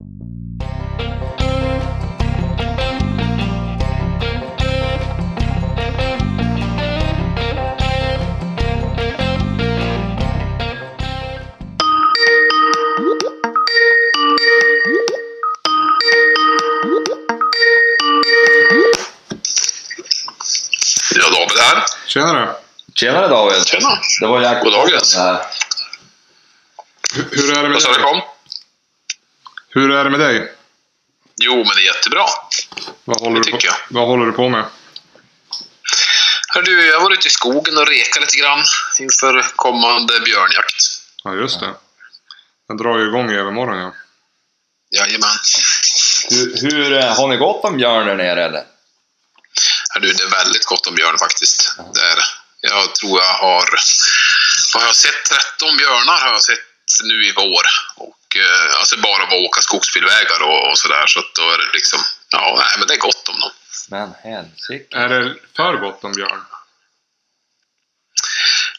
Ja, David här. Tjenare! Tjenare David! Tjena. Det var Jack God dag, yes. här. Hur, hur är det med Vad sa du dig? kom? Hur är det med dig? Jo, men det är jättebra. Vad håller, Det du på, tycker jag. vad håller du på med? Hör du, jag har varit ute i skogen och rekat lite grann inför kommande björnjakt. Ja, just det. Den drar ju igång i övermorgon, ja. Jajamän. Hur, hur, eh, har ni gått om björn där nere eller? Hör du, det är väldigt gott om björn faktiskt. Det är det. Jag tror jag har... Vad har jag sett? 13 björnar har jag sett nu i vår. Och, eh, alltså bara att åka skogsbilvägar och, och sådär. Så att då är det liksom... Ja, nej, men det är gott om dem. Men helsike. Är det för gott om björn?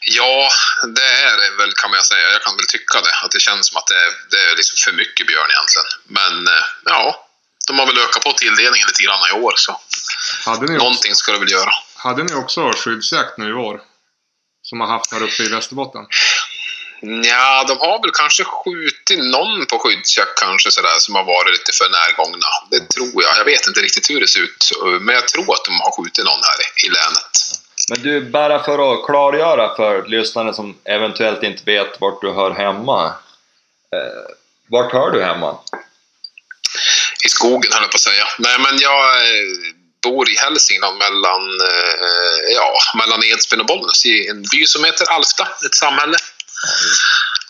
Ja, det är det väl kan man säga. Jag kan väl tycka det. Att det känns som att det är, det är liksom för mycket björn egentligen. Men eh, ja, de har väl ökat på tilldelningen lite grann i år. Så Hade ni, också, någonting ska det väl göra. hade ni också skyddsjakt nu i vår? Som har haft här uppe i Västerbotten? Ja, de har väl kanske skjutit någon på skyddsjakt kanske sådär som har varit lite för närgångna. Det tror jag. Jag vet inte riktigt hur det ser ut. Men jag tror att de har skjutit någon här i, länet. Men du, bara för att klargöra för lyssnare som eventuellt inte vet vart du hör hemma. Eh, vart hör du hemma? I skogen höll jag på att säga. Nej, men jag eh, bor i Hälsingland mellan, eh, ja, mellan Edsbyn och Bollnäs i en by som heter Alfta, ett samhälle.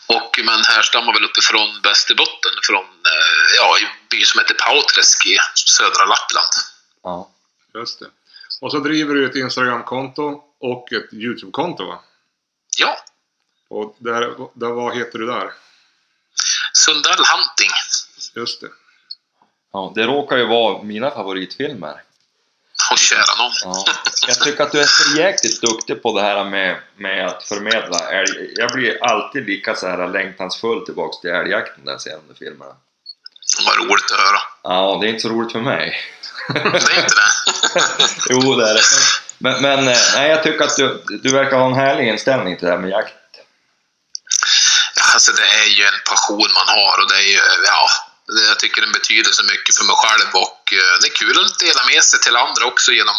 Och men härstammar väl uppifrån Västerbotten, från eh, ja, en by som heter Pauträsk i södra Lappland. Ja. Just det. Och så driver du ett Instagramkonto och ett YouTube-konto, va? Ja, Och där, där, vad heter du där? Sundell Hunting. Just det. ja. Det råkar ju vara mina favoritfilmer. Och kära någon. Ja. Jag tycker att du är så jäkligt duktig på det här med, med att förmedla älg. Jag blir alltid lika så här längtansfull tillbaks till älgjakten när jag ser de där filmerna. Vad roligt att höra. Ja, det är inte så roligt för mig. Det är inte det. jo, det är det. Men, men eh, nej, jag tycker att du, du verkar ha en härlig inställning till det här med jakt. Alltså det är ju en passion man har och det är ju, ja, jag tycker den betyder så mycket för mig själv och eh, det är kul att dela med sig till andra också genom,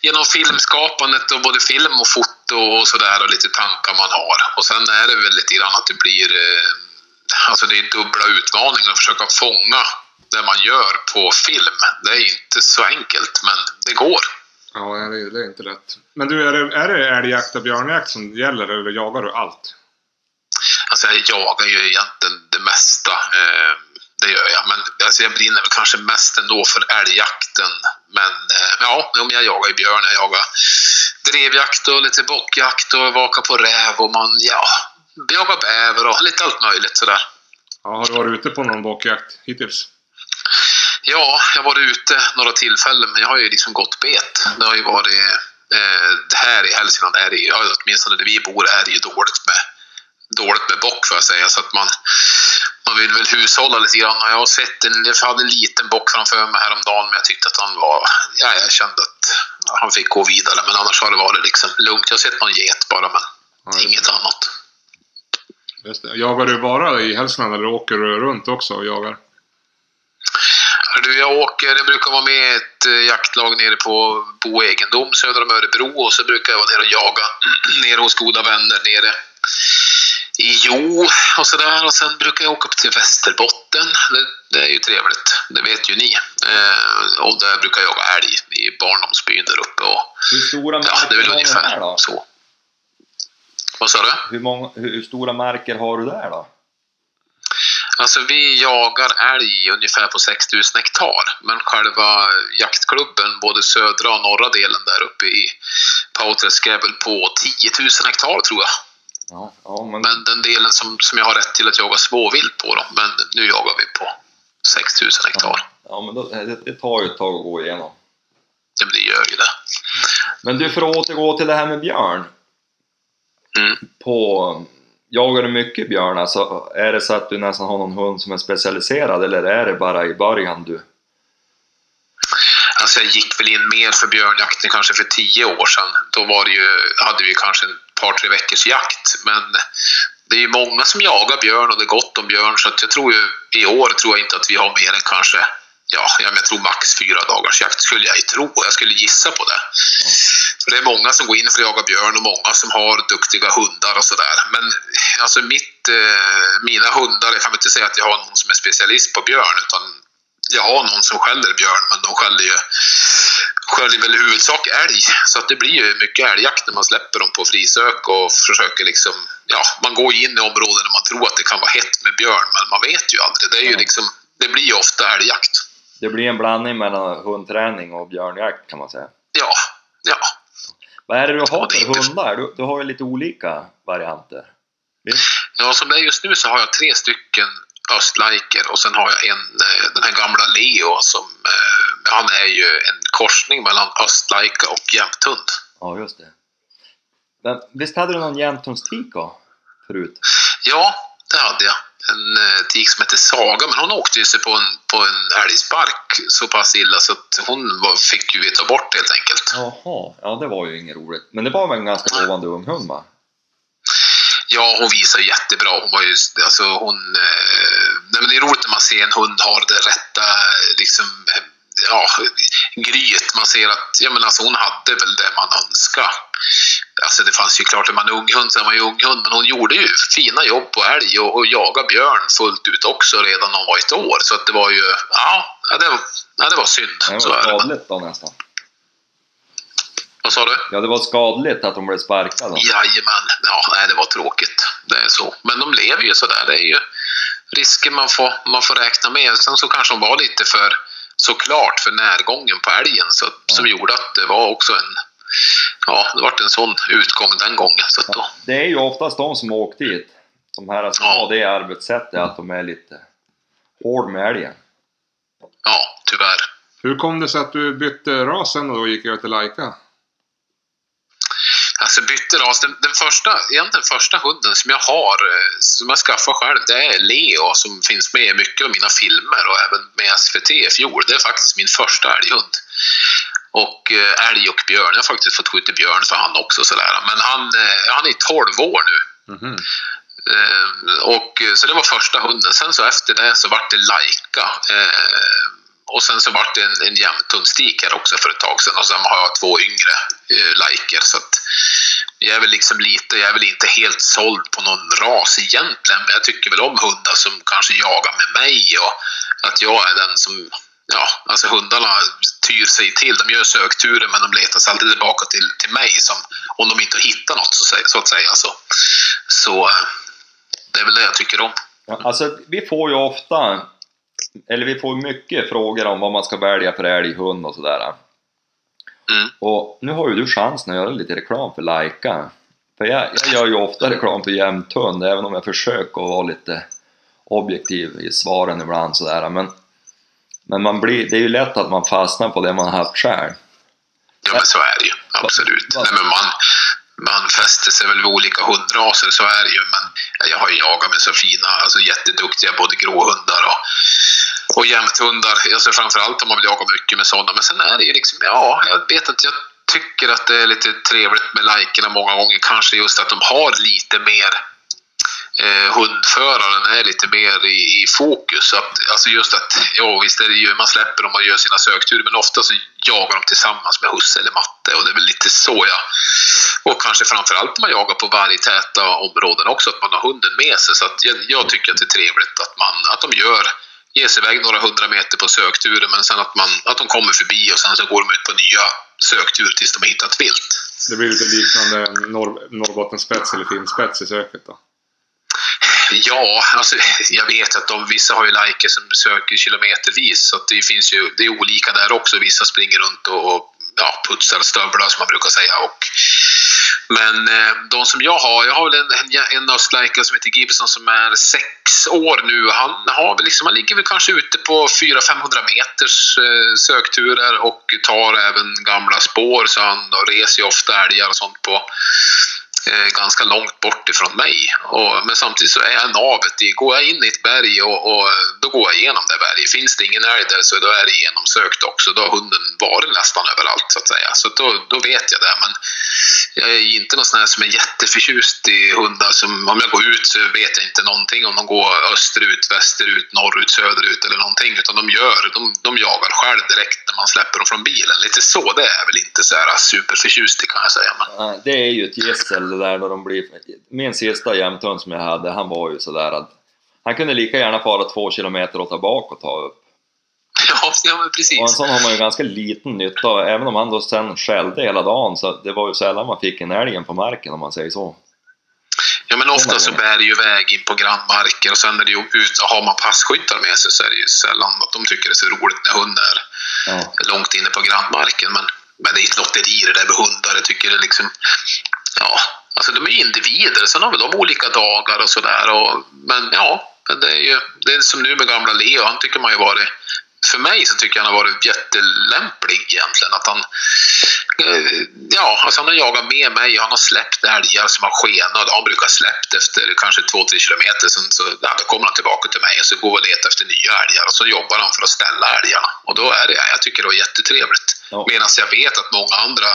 genom filmskapandet och både film och foto och sådär och lite tankar man har. Och sen är det väl lite grann att det blir, eh, alltså det är dubbla utmaningar att försöka fånga det man gör på film. Det är inte så enkelt, men det går. Ja, det är, det är inte lätt. Men du, är det, är det älgjakt och björnjakt som gäller eller jagar du allt? Alltså jag jagar ju egentligen det mesta. Det gör jag. Men alltså jag brinner väl kanske mest ändå för älgjakten. Men eh, ja, jag jagar ju björn, jag jagar drevjakt och lite bockjakt och vakar på räv och man, ja, jagar bäver och lite allt möjligt sådär. Ja, har du varit ute på någon bockjakt hittills? Ja, jag har varit ute några tillfällen, men jag har ju liksom gått bet. Det har ju varit... Eh, här i Hälsingland är det ju, åtminstone där vi bor, är det ju dåligt med, dåligt med bock får jag säga. Så att man, man vill väl hushålla lite grann. Jag har sett en, jag hade en liten bock framför mig häromdagen, men jag tyckte att han var... Ja, jag kände att han fick gå vidare, men annars har det varit liksom lugnt. Jag har sett någon get bara, men Ja, inget annat. Jagar du bara i Hälsingland eller åker du runt också och jagar? Du, jag åker, jag brukar vara med i ett eh, jaktlag nere på Bo egendom söder om Örebro och så brukar jag vara nere och jaga nere hos goda vänner nere Jo och sådär. Och sen brukar jag åka upp till Västerbotten. Det, det är ju trevligt, det vet ju ni. Eh, och där brukar jag jaga älg i barndomsbyn där uppe. Och, Hur stora ja, det är väl marker har du där ungefär då? så. Vad sa du? Hur, många, hur stora marker har du där då? Alltså vi jagar älg ungefär på 6000 hektar. Men själva jaktklubben, både södra och norra delen där uppe i Pauträsk är väl på 10 000 hektar tror jag. Ja, ja men Men den delen som, som jag har rätt till att jaga småvilt på då. Men nu jagar vi på 6000 hektar. Ja, men då, det, det tar ju ett tag att gå igenom. Det, det gör ju det. Men Men du, för att återgå till det här med björn. Mm. På jagar du mycket björn? Alltså, är det så att du nästan har någon hund som är specialiserad eller är det bara i början du? Alltså jag gick väl in mer för björnjakten kanske för tio år sedan. Då var det ju, hade vi kanske par, tre veckors jakt. Men det är ju många som jagar björn och det är gott om björn. Så att jag tror ju, i år tror jag inte att vi har mer än kanske, ja, jag tror max fyra dagars jakt skulle jag tro. Jag skulle gissa på det. Mm. För det är många som går in för att jaga björn och många som har duktiga hundar och sådär. Men alltså mitt, eh, mina hundar, jag kan inte säga att jag har någon som är specialist på björn utan jag har någon som skäller björn men de skäller ju skäller väl i huvudsak älg. Så att det blir ju mycket älgjakt när man släpper dem på frisök och försöker liksom, ja, man går in i områden där man tror att det kan vara hett med björn men man vet ju aldrig. Det är ju liksom, det blir ju ofta älgjakt. Det blir en blandning mellan hundträning och björnjakt kan man säga. Ja, ja. Vad är det du har för hundar? Du, du har ju lite olika varianter. Visst? Ja, som det är just nu så har jag tre stycken östlajker och sen har jag en, eh, den här gamla Leo som, eh, han är ju en korsning mellan östlajka och jämthund. Ja, just det. Men visst hade du någon jämthundstik? Förut? Ja, det hade jag. En eh, tik som heter Saga, men hon åkte ju sig på en, på en älgspark så pass illa så att hon var, fick ju ta bort helt enkelt. Jaha, ja det var ju inget roligt. Men det var väl en ganska lovande ung hund va? Ja, hon visar jättebra. Hon var ju, alltså hon... Eh, nej, men det är roligt när man ser en hund har det rätta, liksom, ja, gryet. Man ser att, ja men alltså hon hade väl det man önskade. Alltså det fanns ju klart, är man ung hund så är man ju ung hund, men hon gjorde ju fina jobb på älg och, och jagade björn fullt ut också redan när hon var ett år. Så att det var ju, ja, det, var, ja det var synd. Det var är skadligt då nästan. Vad sa du? Ja, det var skadligt att de blev sparkade. Jajamän. Ja, nej, det var tråkigt. Det är så. Men de lever ju sådär. Det är ju risker man får, man får räkna med. Sen så kanske de var lite för, såklart, för närgången på älgen. Så, Som gjorde att det var också en... Ja, det vart en sån utgång den gången. Så att då, Det är ju oftast de som åkt dit. De här som Ja. har det arbetssättet, att de är lite hård med älgen. ja, tyvärr. Hur kom det sig att du bytte ras sen och då gick över till Laika? Alltså bytte ras. Den, den första, egentligen första hunden som jag har, eh, som jag skaffade själv, det är Leo som finns med i mycket av mina filmer och även med SVT i fjol. Det är faktiskt min första älghund. Och eh, älg och björn. Jag har faktiskt fått skjuta björn för han också sådär. Men han, eh, han är 12 år nu. Mhm. Eh, och, så det var första hunden. Sen så efter det så vart det Laika. Eh, och sen så vart det en, en jämthundstik här också för ett tag sedan. Och sen har jag två yngre eh, liker Så att jag är väl liksom lite, jag är väl inte helt såld på någon ras egentligen. Men jag tycker väl om hundar som kanske jagar med mig och att jag är den som Ja, alltså hundarna tyr sig till. De gör sökturer men de letar sig alltid tillbaka till, till mig som, om de inte hittar något så, så att säga. Så, så eh, det är väl det jag tycker om. Ja, alltså, vi får ju ofta, eller vi får mycket frågor om vad man ska välja för älg, hund och sådär. Mm. Och nu har ju du chansen att göra lite reklam för Laika. För jag, jag gör ju ofta reklam för jämthund, även om jag försöker att vara lite objektiv i svaren ibland sådär. Men, men man blir, det är ju lätt att man fastnar på det man har haft själv. Ja, men så är det ju. Absolut. Va- va- Nej, men man, man fäster sig väl vid olika hundraser, så är det ju. Men jag har ju jagat med så fina, alltså jätteduktiga både gråhundar och, och jämthundar. Alltså framförallt om man vill jaga mycket med sådana. Men sen är det ju liksom, ja, jag vet inte. Jag tycker att det är lite trevligt med lajkerna många gånger. Kanske just att de har lite mer eh, hundföraren är lite mer i, i fokus. Att, alltså just att, ja visst är det ju, man släpper dem och gör sina sökturer men ofta så jagar de tillsammans med husse eller matte och det är väl lite så jag... Och kanske framförallt om man jagar på vargtäta områden också, att man har hunden med sig. Så att jag, jag tycker att det är trevligt att, man, att de gör ger sig iväg några hundra meter på sökturen men sen att, man, att de kommer förbi och sen så går de ut på nya sökturer tills de har hittat vilt. Det blir lite liknande Norr, Norrbottenspets eller finspets i söket då. Ja, alltså, jag vet att de, vissa har ju liker som söker kilometervis så det finns ju, det är olika där också. Vissa springer runt och, och ja, putsar stövlar som man brukar säga. Och, men eh, de som jag har, jag har väl en, en, en östlajka som heter Gibson som är sex år nu. Han, har liksom, han ligger väl kanske ute på 400-500 meters eh, sökturer och tar även gamla spår så han reser ju ofta älgar och sånt på Eh, ganska långt bort ifrån mig. Och, men samtidigt så är jag navet i, går jag in i ett berg och, och eh, då går jag igenom det berget. Finns det ingen älg där så då är det genomsökt också. Då har hunden varit nästan överallt så att säga. Så då, då vet jag det. Men jag är inte någon sån här som är jätteförtjust i hundar som om jag går ut så vet jag inte någonting om de går österut, västerut, norrut, söderut eller någonting. Utan de gör, de, de jagar själv direkt när man släpper dem från bilen. Lite så, det är jag väl inte så här superförtjust i kan jag säga. Men... Det är ju ett gissel det där när de blir... Min sista jämthund som jag hade, han var ju sådär att han kunde lika gärna fara två kilometer ta bak och ta upp. Ja, men precis. Och en sån har man ju ganska liten nytta av, även om han då sen skällde hela dagen så det var ju sällan man fick en älgen på marken om man säger så. Ja, men ofta så bär det ju väg in på grannmarker och sen är det ju ut, har man passkyttar med sig så är det ju sällan att de tycker det är så roligt när hundar är Ja. långt inne på grannmarken. Men, men det är ett lotteri det där med hundar. Jag tycker det liksom... Ja, alltså de är ju individer. Sen har väl de olika dagar och sådär. Men ja, det är ju det är som nu med gamla Leo. Han tycker man ju varit... För mig så tycker jag han har varit jättelämplig egentligen. Att han... Eh, ja, alltså han har jagat med mig. Han har släppt älgar som har skenat. Han brukar släppt efter kanske två, tre kilometer. Sen så ja, då kommer han tillbaka till mig och så går vi och letar efter nya älgar. Och så jobbar han för att ställa älgarna. Och då är det, jag tycker det var jättetrevligt. Ja. Medan jag vet att många andra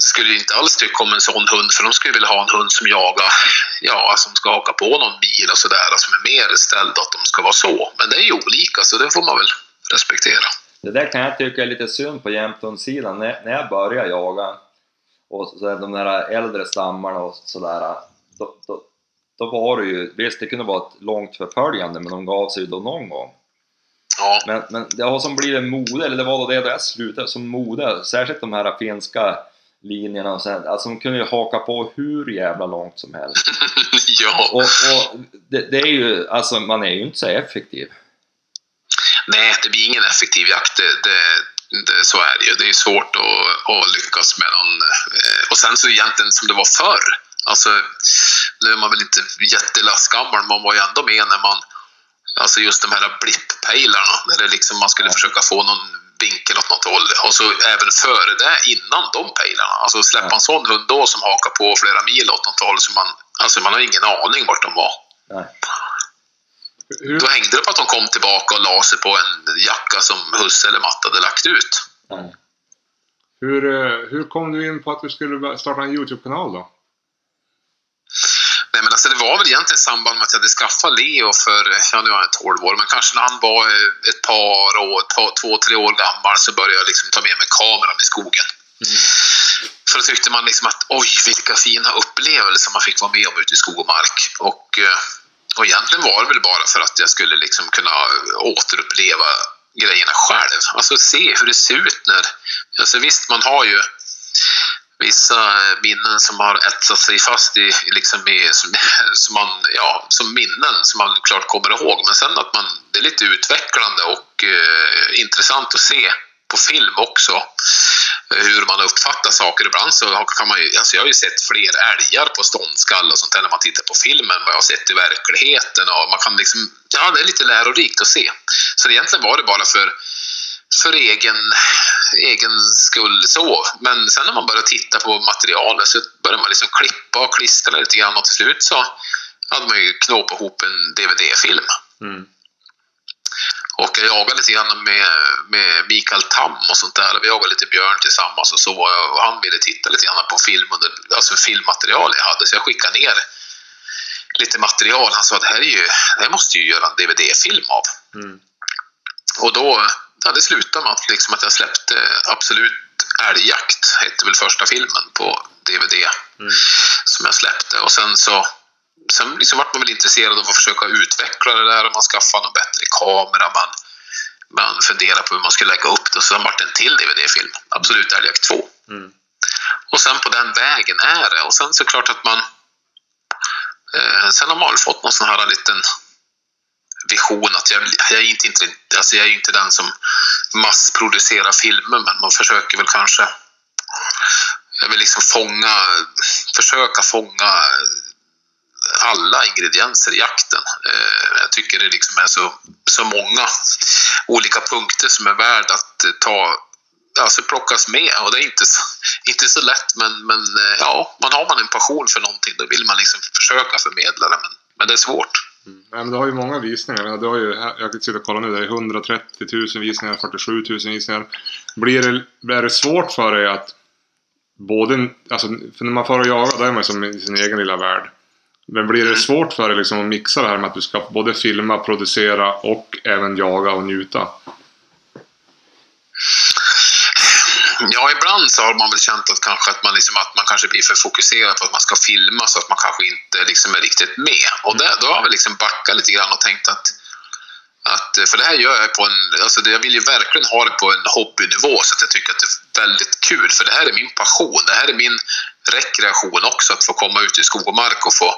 skulle inte alls tycka om en sån hund för de skulle vilja ha en hund som jagar, ja, som ska haka på någon bil och sådär, som är mer ställd att de ska vara så. Men det är ju olika så det får man väl respektera. Det där kan jag tycka är lite synd på jämthundssidan. När, när jag började jaga och så de där äldre stammarna och sådär, då, då, då var det ju, visst det kunde vara ett långt förföljande men de gav sig ju då någon gång. Ja, Men, men det har som blivit mode, eller det var då det jag slutade, som mode, särskilt de här finska linjerna och sen, alltså de kunde ju haka på hur jävla långt som helst. ja. Och, och det, det är ju, alltså man är ju inte så effektiv. Nej, det blir ingen effektiv jakt. Det, det, det, så är det ju. Det är svårt att, att lyckas med någon. eh, Och sen så egentligen som det var förr. Alltså, nu är man väl inte jättelastgammal, man var ju ändå med när man... Alltså just de här blipppejlarna, där det liksom man skulle Ja. försöka få någon vinkel åt något håll. Och så även före det, innan de pejlarna. Alltså släppa Ja. en sån hund då som hakar på flera mil åt något håll, så man, alltså man har ingen aning vart de var. Nej. Hur, Då hängde det på att de kom tillbaka och la sig på en jacka som husse eller matte hade lagt ut. Nej. hur, eh, hur kom du in på att du skulle starta en YouTube-kanal då? Nej, men alltså det var väl egentligen i samband med att jag hade skaffat Leo för, ja nu är han 12 år, men kanske när han var eh, ett par år, ett par, två, tre år gammal så började jag liksom ta med mig kameran i skogen. För då tyckte man liksom att oj, vilka fina upplevelser man fick vara med om ute i skog och mark. Och, eh, och egentligen var det väl bara för att jag skulle liksom kunna återuppleva grejerna själv. Alltså se hur det ser ut när... Alltså visst, man har ju vissa eh, minnen som har etsat sig fast i, liksom i, som, som, man, ja, som minnen som man klart kommer ihåg. Men sen att man, det är lite utvecklande och eh, intressant att se på film också eh, hur man uppfattar saker. Ibland så kan man ju, alltså jag har ju sett fler älgar på ståndskall och sånt där när man tittar på filmen än vad jag har sett i verkligheten. Och man kan liksom, ja, det är lite lärorikt att se. Så egentligen var det bara för för egen, egen skull så. Men sen när man börjar titta på materialet så börjar man liksom klippa och klistra lite grann och till slut så hade man ju knåpat ihop en DVD-film. Mm. Och jag jagade lite grann med, med Mikael Tam och sånt där. Vi jagade lite björn tillsammans och så. Och han ville titta lite grann på film under, alltså filmmaterial jag hade. Så jag skickade ner lite material. Han sa att det här, är ju, det här måste ju göra en DVD-film av. Mm. Och då, ja, det slutade med att, liksom att jag släppte Absolut älgjakt, hette väl första filmen på DVD Mm. som jag släppte. Och sen så sen liksom vart man väl intresserad av att försöka utveckla det där och man skaffade någon bättre kamera. Man, man funderade på hur man skulle lägga upp det och sen vart det en till DVD-film, Absolut älgjakt 2. Mm. Och sen på den vägen är det. Och sen så klart att man... Eh, sen har man fått någon sån här liten vision att jag, jag, är inte, alltså jag är inte den som massproducerar filmer men man försöker väl kanske... Jag vill liksom fånga, försöka fånga alla ingredienser i jakten. Eh, jag tycker det liksom är så, så många olika punkter som är värda att ta alltså plockas med. Och det är inte så, inte så lätt, men, men eh, ja, man har man en passion för någonting då vill man liksom försöka förmedla det, men, men det är svårt. Mm. Nej, men du har ju många visningar. Jag Du har ju, jag kan sitta och kolla nu, det är 130 000 visningar, 47 000 visningar. Blir det, blir det svårt för dig att både, alltså, för när man får och jagar då är man som i sin egen lilla värld. Men blir det svårt för dig liksom att mixa det här med att du ska både filma, producera och även jaga och njuta? Ibland så har man väl känt att kanske, att man, liksom, att man kanske blir för fokuserad på att man ska filma så att man kanske inte liksom är riktigt med. Och det, då har jag liksom backat lite grann och tänkt att, att eh, för det här gör jag på en, alltså jag vill ju verkligen ha det på en hobbynivå så att jag tycker att det är väldigt kul för det här är min passion, det här är min rekreation också, att få komma ut i skog och mark och få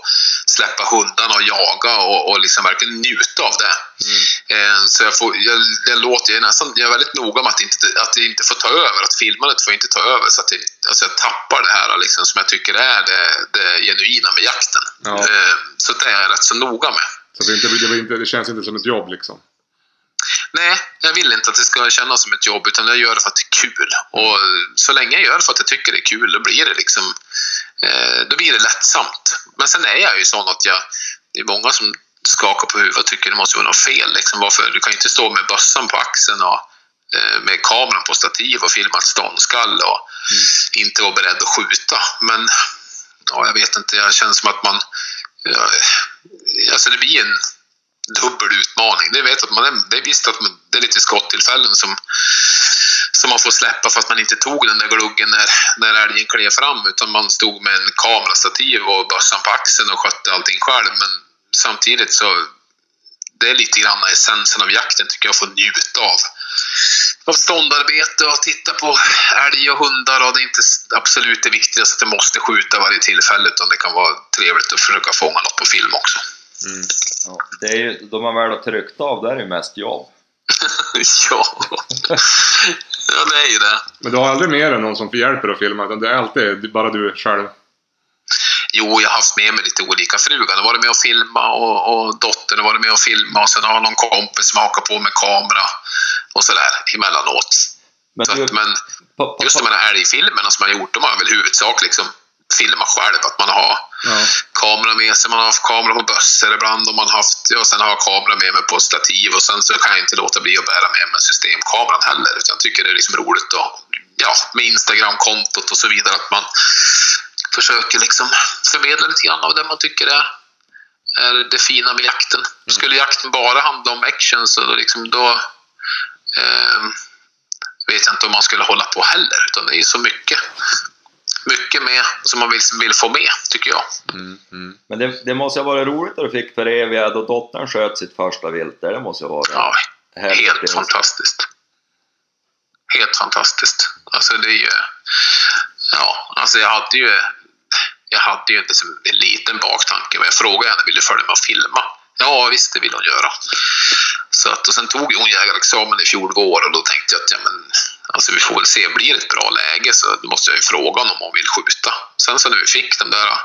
släppa hundarna och jaga och, och liksom verkligen njuta av det. Eh, Så jag, får, jag, jag, låter, jag, är nästan, jag är väldigt noga med att, inte, att det inte får ta över, att filmandet får inte ta över så att det, alltså jag tappar det här liksom, som jag tycker är det, det genuina med jakten. Ja. Eh, Så det är jag rätt så noga med. Så det, inte, det, inte, det känns inte som ett jobb liksom. Nej, jag vill inte att det ska kännas som ett jobb utan jag gör det för att det är kul. Och så länge jag gör det för att jag tycker det är kul då blir det liksom eh, då blir det lättsamt. Men sen är jag ju sån att jag det är många som skakar på huvudet och tycker det måste vara något fel. Liksom. Varför? Du kan ju inte stå med bössan på axeln och eh, med kameran på stativ och filma ett ståndskall och inte vara beredd att skjuta. Men ja, jag vet inte, jag känner som att man... Ja, alltså det blir en dubbel utmaning. Det vet att man är, det är visst att man, det är lite skottillfällen som, som man får släppa för att man inte tog den där gluggen när, när älgen klev fram utan man stod med en kamerastativ och bössan på axeln och skötte allting själv. Men samtidigt så det är lite grann essensen av jakten tycker jag, att få njuta av. Av ståndarbete och titta på älg och hundar och det är inte absolut det viktigaste att det måste skjuta varje tillfälle utan det kan vara trevligt att försöka fånga något på film också. Ja, det är ju, då man väl har tryckt av, där är det mest jobb. ja. ja, det är ju det. Men du har aldrig mer än någon som hjälper att filma, utan det är alltid bara du själv. Jo, jag har haft med mig lite olika frugar. De har varit med och filma och, och dottern har varit med och filma och sen har jag någon kompis som hakar på med kamera och sådär emellanåt. Men Så du, att, men på, på, just de här älgfilmerna som jag har gjort, de har jag väl huvudsak liksom filmat själv. Att man har Ja. kamera med sig, man har haft kamera på bössor ibland och man har haft, ja, sen har jag kamera med mig på stativ och sen så kan jag inte låta bli att bära med mig systemkameran heller. Utan jag tycker det är liksom roligt att, ja, med Instagram-kontot och så vidare att man försöker liksom förmedla lite grann av det man tycker är, är det fina med jakten. Skulle jakten bara handla om action så då, liksom, då eh, vet jag inte om man skulle hålla på heller. Utan det är så mycket, mycket med som man vill, vill få med, tycker jag. Mm, mm. men det, det måste ha varit roligt att du fick föreviga då dottern sköt sitt första vilt. Det måste ha varit Ja, härligt. helt fantastiskt. Helt fantastiskt. Alltså det är ju... Ja, alltså jag hade ju... Jag hade ju liksom en liten baktanke, men jag frågade henne, vill du följa med och filma? Ja, visst, det vill hon göra. Så att, och sen tog hon jägarexamen i fjol vår och då tänkte jag att ja, men, alltså, vi får väl se, blir det ett bra läge så då måste jag ju fråga honom om hon vill skjuta. Sen så när vi fick de där äh,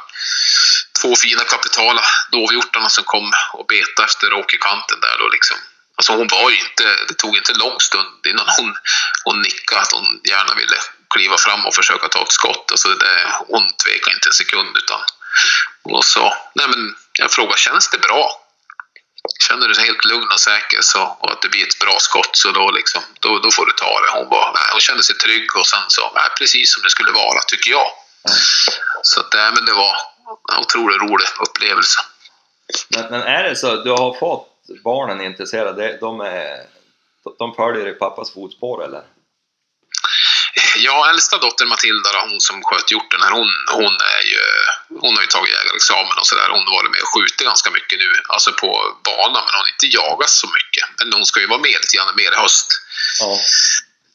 två fina kapitala dovhjortarna som kom och betade efter åkerkanten där då liksom. Alltså hon var ju inte, det tog inte lång stund innan hon, hon nickade att hon gärna ville kliva fram och försöka ta ett skott. Alltså det, hon tvekade inte en sekund utan och så, nej men jag frågade, känns det bra? Känner du dig helt lugn och säker så, och att det blir ett bra skott så då, liksom, då, då får du ta det. Hon, bara, nej, hon kände sig trygg och sen så, nej, precis som det skulle vara tycker jag. Så att, nej, men det var en otroligt rolig upplevelse. Men, men är det så, du har fått barnen intresserade, de, är, de följer i pappas fotspår eller? Ja, äldsta dottern Matilda, hon som sköt hjorten här, hon, hon, är ju, hon har ju tagit jägarexamen och sådär. Hon har varit med och skjutit ganska mycket nu, alltså på banan, men hon har inte jagat så mycket. Men hon ska ju vara med lite grann mer i höst. Ja.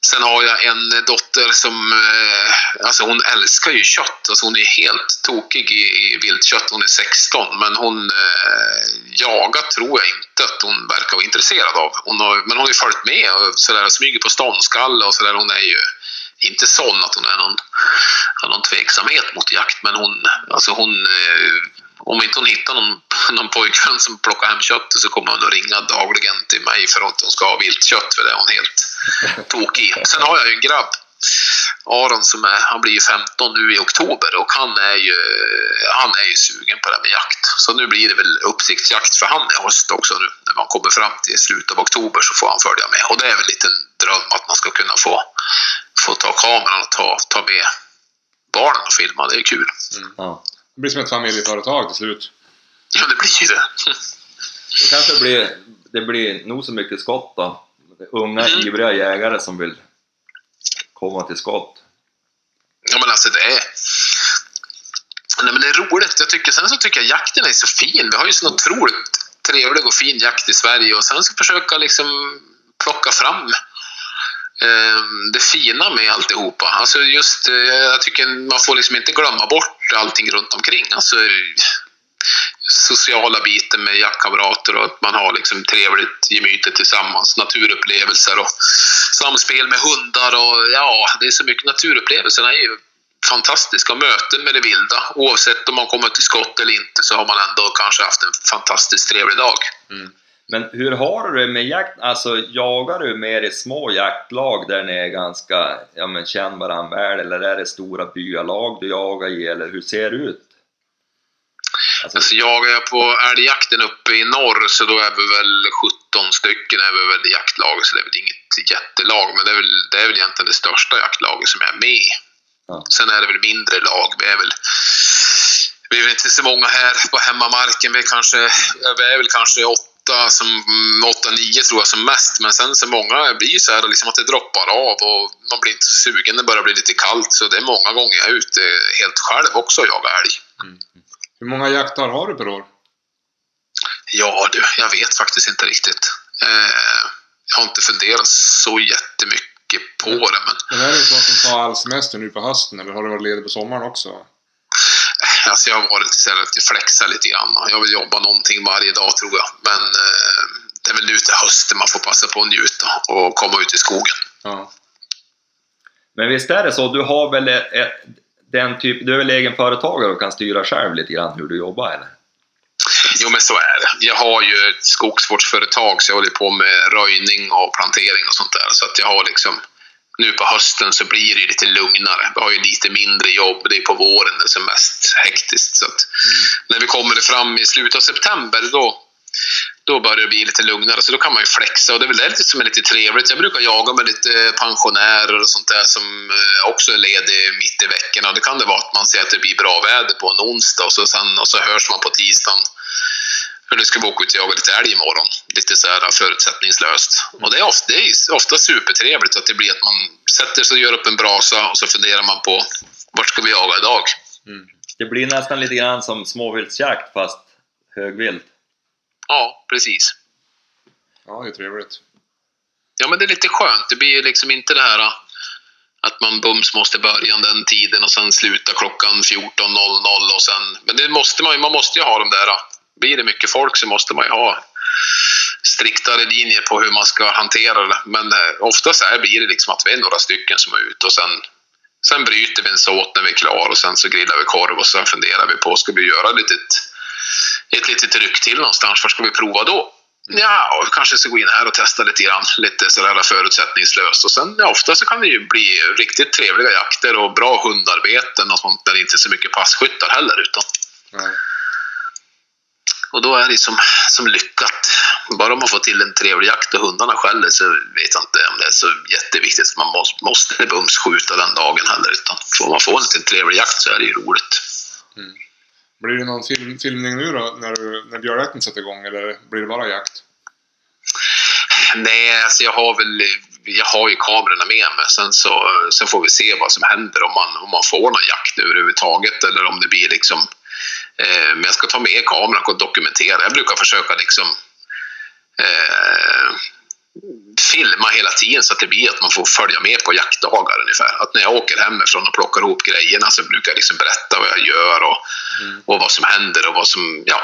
Sen har jag en dotter som, eh, alltså hon älskar ju kött. Alltså hon är helt tokig i, i viltkött. Hon är 16 men hon eh, jagar tror jag inte att hon verkar vara intresserad av. Hon har, men hon har ju följt med och sådär, smyger på ståndskalle och sådär. Hon är ju inte sån att hon är någon, har någon tveksamhet mot jakt men hon, alltså hon eh, om inte hon hittar någon, någon pojkvän som plockar hem köttet så kommer hon att ringa dagligen till mig för att hon ska ha viltkött för det är hon helt tokig. Sen har jag ju en grabb Aron som är, han blir ju 15 nu i oktober och han är ju, han är ju sugen på det här med jakt. Så nu blir det väl uppsiktsjakt för han i höst också nu. När man kommer fram till slutet av oktober så får han följa med. Och det är väl lite en dröm att man ska kunna få, få ta kameran och ta, ta med barnen och filma. Det är kul. Ja. Det blir som ett familjeföretag till slut. Ja, det blir ju det. Det kanske blir, det blir nog så mycket skott då. Unga Mm. ivriga jägare som vill komma till skott. Ja, men alltså det är... Nej, men det är roligt. Jag tycker, sen så tycker jag jakten är så fin. Vi har ju så otroligt trevlig och fin jakt i Sverige och sen så försöka liksom plocka fram Ehm, det fina med alltihopa. Alltså just, eh, jag tycker man får liksom inte glömma bort allting runt omkring. Alltså sociala biten med jaktkamrater och att man har liksom trevligt gemytet tillsammans, naturupplevelser och samspel med hundar och ja, det är så mycket. Naturupplevelserna är ju fantastiska. Möten med det vilda. Oavsett om man kommer till skott eller inte så har man ändå kanske haft en fantastiskt trevlig dag. Mm. Men hur har du det med jakt? Alltså jagar du mer i små jaktlag där ni är ganska, ja men känner varandra väl eller är det stora byalag du jagar i eller hur ser det ut? Alltså, Alltså jagar jag på älgjakten uppe i norr så då är vi väl 17 stycken är vi väl i jaktlaget så det är väl inget jättelag men det är väl, det är väl egentligen det största jaktlaget som jag är med i. Ja. Sen är det väl mindre lag. Vi är väl vi är väl inte så många här på hemmamarken. Vi kanske, vi är väl kanske åtta, som, mm, åtta, nio tror jag som mest. Men sen så många blir så här liksom att det droppar av och man blir inte så sugen. Det börjar bli lite kallt. Så det är många gånger jag är ute helt själv också och jagar älg. Hur många jaktdagar har du per år? Ja du, jag vet faktiskt inte riktigt. Eh, jag har inte funderat så jättemycket på Mm. det. Men är det så att de tar all semester nu på hösten eller har du varit ledig på sommaren också? Alltså jag har varit här lite flexa lite grann. Jag vill jobba någonting varje dag tror jag. Men eh, det är väl nu till hösten man får passa på att njuta och komma ut i skogen. Ja. Men visst är det så, du har väl eh, den typ, du är väl egenföretagare och kan styra själv lite grann hur du jobbar eller? Jo men så är det. Jag har ju ett skogsvårdsföretag så jag håller på med röjning och plantering och sånt där. Så att jag har liksom nu på hösten så blir det lite lugnare. Vi har ju lite mindre jobb. Det är på våren det är som mest hektiskt. Så att när vi kommer fram i slutet av september då, då börjar det bli lite lugnare. Så då kan man ju flexa och det är väl det som är lite trevligt. Jag brukar jaga med lite pensionärer och sånt där som eh, också är ledig mitt i veckorna. Det kan det vara att man ser att det blir bra väder på en onsdag och så, sen, och så hörs man på tisdagen. För nu ska vi åka ut och jaga lite älg imorgon. Lite så här förutsättningslöst. Och det är, ofta, det är ofta supertrevligt att det blir att man sätter sig och gör upp en brasa och så funderar man på vart ska vi jaga idag? Det blir nästan lite grann som småviltsjakt fast högvilt. Ja, precis. Ja, det är trevligt. Ja, men det är lite skönt. Det blir liksom inte det här äh, att man bums måste börja den tiden och sen sluta klockan 14.00 och sen... Men det måste man ju. Man måste ju ha de där... Blir det mycket folk så måste man ju ha striktare linjer på hur man ska hantera det. Men eh, oftast är, blir det liksom att vi är några stycken som är ute och sen, sen bryter vi en såt när vi är klara och sen så grillar vi korv och sen funderar vi på, ska vi göra ett litet, ett litet ryck till någonstans? Var ska vi prova då? Ja, och kanske ska gå in här och testa lite grann, lite sådär förutsättningslöst. Och sen ja, ofta så kan det ju bli riktigt trevliga jakter och bra hundarbeten och sånt där det inte är så mycket passkyttar heller. Utan, Ja. Och då är det som, som lyckat. Bara man får till en trevlig jakt och hundarna skäller så vet jag inte om det är så jätteviktigt att man måste, måste bums skjuta den dagen heller. Utan får man få en liten trevlig jakt så är det ju roligt. Blir det någon film, filmning nu då när, du, när björnjakten sätter igång eller blir det bara jakt? Nej, alltså jag har väl jag har ju kamerorna med mig. Sen, så, sen får vi se vad som händer om man, om man får någon jakt överhuvudtaget eller om det blir liksom... Eh, men jag ska ta med kameran och dokumentera. Jag brukar försöka liksom eh, filma hela tiden så att det blir att man får följa med på jaktdagar ungefär. Att när jag åker hemifrån och plockar ihop grejerna så brukar jag liksom berätta vad jag gör och, och vad som händer och vad som, ja.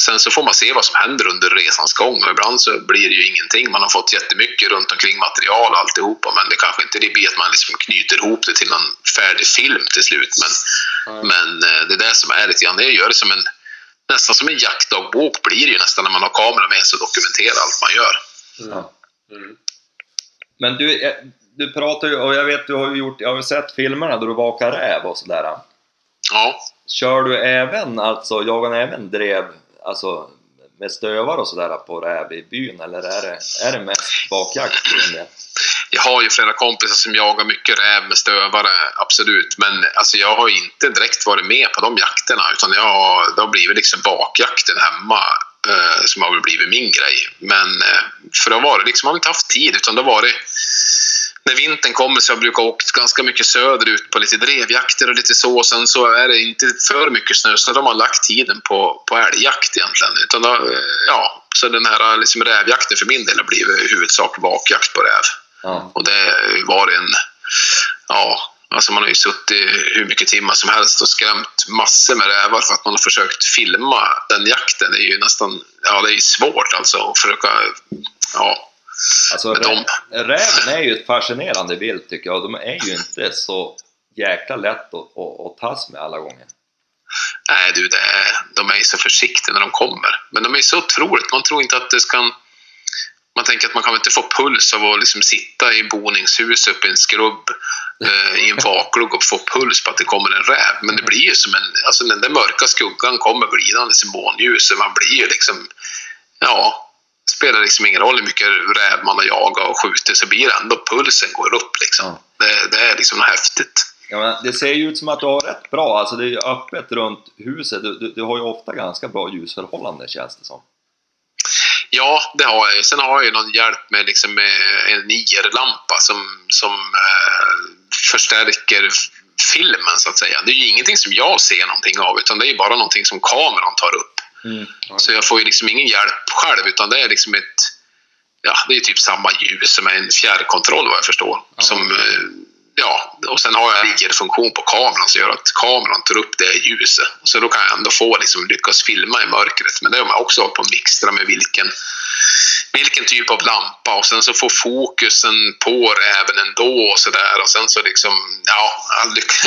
Sen så får man se vad som händer under resans gång och ibland så blir det ju ingenting. Man har fått jättemycket runt omkring material och alltihopa men det kanske inte det blir att man liksom knyter ihop det till någon färdig film till slut. Men, Ja. men eh, det är det som är lite grann, det gör det som en nästan som en jaktdagbok blir det ju nästan när man har kameran med sig och dokumenterar allt man gör. Ja. Mm. Men du, eh, du pratar ju, och jag vet du har ju gjort, jag har ju sett filmerna där du vakar räv och sådär. Ja. Kör du även, alltså jagar även drev, alltså med stövar och sådär på räv i byn eller är det, är det mest bakjakt? Jag har ju flera kompisar som jagar mycket räv med stövare, absolut. Men alltså, jag har inte direkt varit med på de jakterna utan jag har, det har blivit liksom bakjakten hemma eh, som har blivit min grej. Men eh, för då var det liksom, man har inte haft tid utan det har varit när vintern kommer så har jag brukat åka ganska mycket söderut på lite drevjakter och lite så. Sen så är det inte för mycket snö så de har lagt tiden på, på älgjakt egentligen. Utan då, eh, ja, så den här liksom rävjakten för min del har blivit i huvudsak bakjakt på räv. Ja. Och det var en... Ja, alltså man har ju suttit hur mycket timmar som helst och skrämt massor med rävar för att man har försökt filma den jakten. Det är ju nästan... Ja, det är svårt alltså att försöka... Ja, Alltså rä- räven är ju ett fascinerande vilt tycker jag. De är ju inte så jäkla lätt att, att, att tas med alla gånger. Nej du, det är, de är ju så försiktiga när de kommer. Men de är så otroligt. Man tror inte att det ska... Man tänker att man kan inte få puls av att liksom sitta i boningshus uppe i en skrubb eh, i en vaklugg och få puls på att det kommer en räv. Men det blir ju som en... Alltså den mörka skuggan kommer glidandes i månljuset. Man blir ju liksom... Ja, spelar liksom ingen roll hur mycket räv man har jagat och skjutit så blir det ändå pulsen går upp liksom. Ja. Det, det är liksom häftigt. Ja, det ser ju ut som att du har rätt bra, alltså det är öppet runt huset. Du, du, du har ju ofta ganska bra ljusförhållande känns det som. Ja, det har jag ju. Sen har jag ju någon hjälp med, liksom, med en IR-lampa som, som eh, förstärker filmen så att säga. Det är ju ingenting som jag ser någonting av utan det är ju bara någonting som kameran tar upp. Så jag får ju liksom ingen hjälp själv utan det är liksom ett... Ja, det är typ samma ljus som en fjärrkontroll vad jag förstår. Ja. Som, eh, ja, och sen har jag en IR-funktion på kameran som gör att kameran tar upp det ljuset. Så då kan jag ändå få liksom, lyckas filma i mörkret. Men det har man också hållit på att mixtra med vilken, vilken typ av lampa och sen så få fokusen på räven ändå och sådär. Och sen så liksom, ja,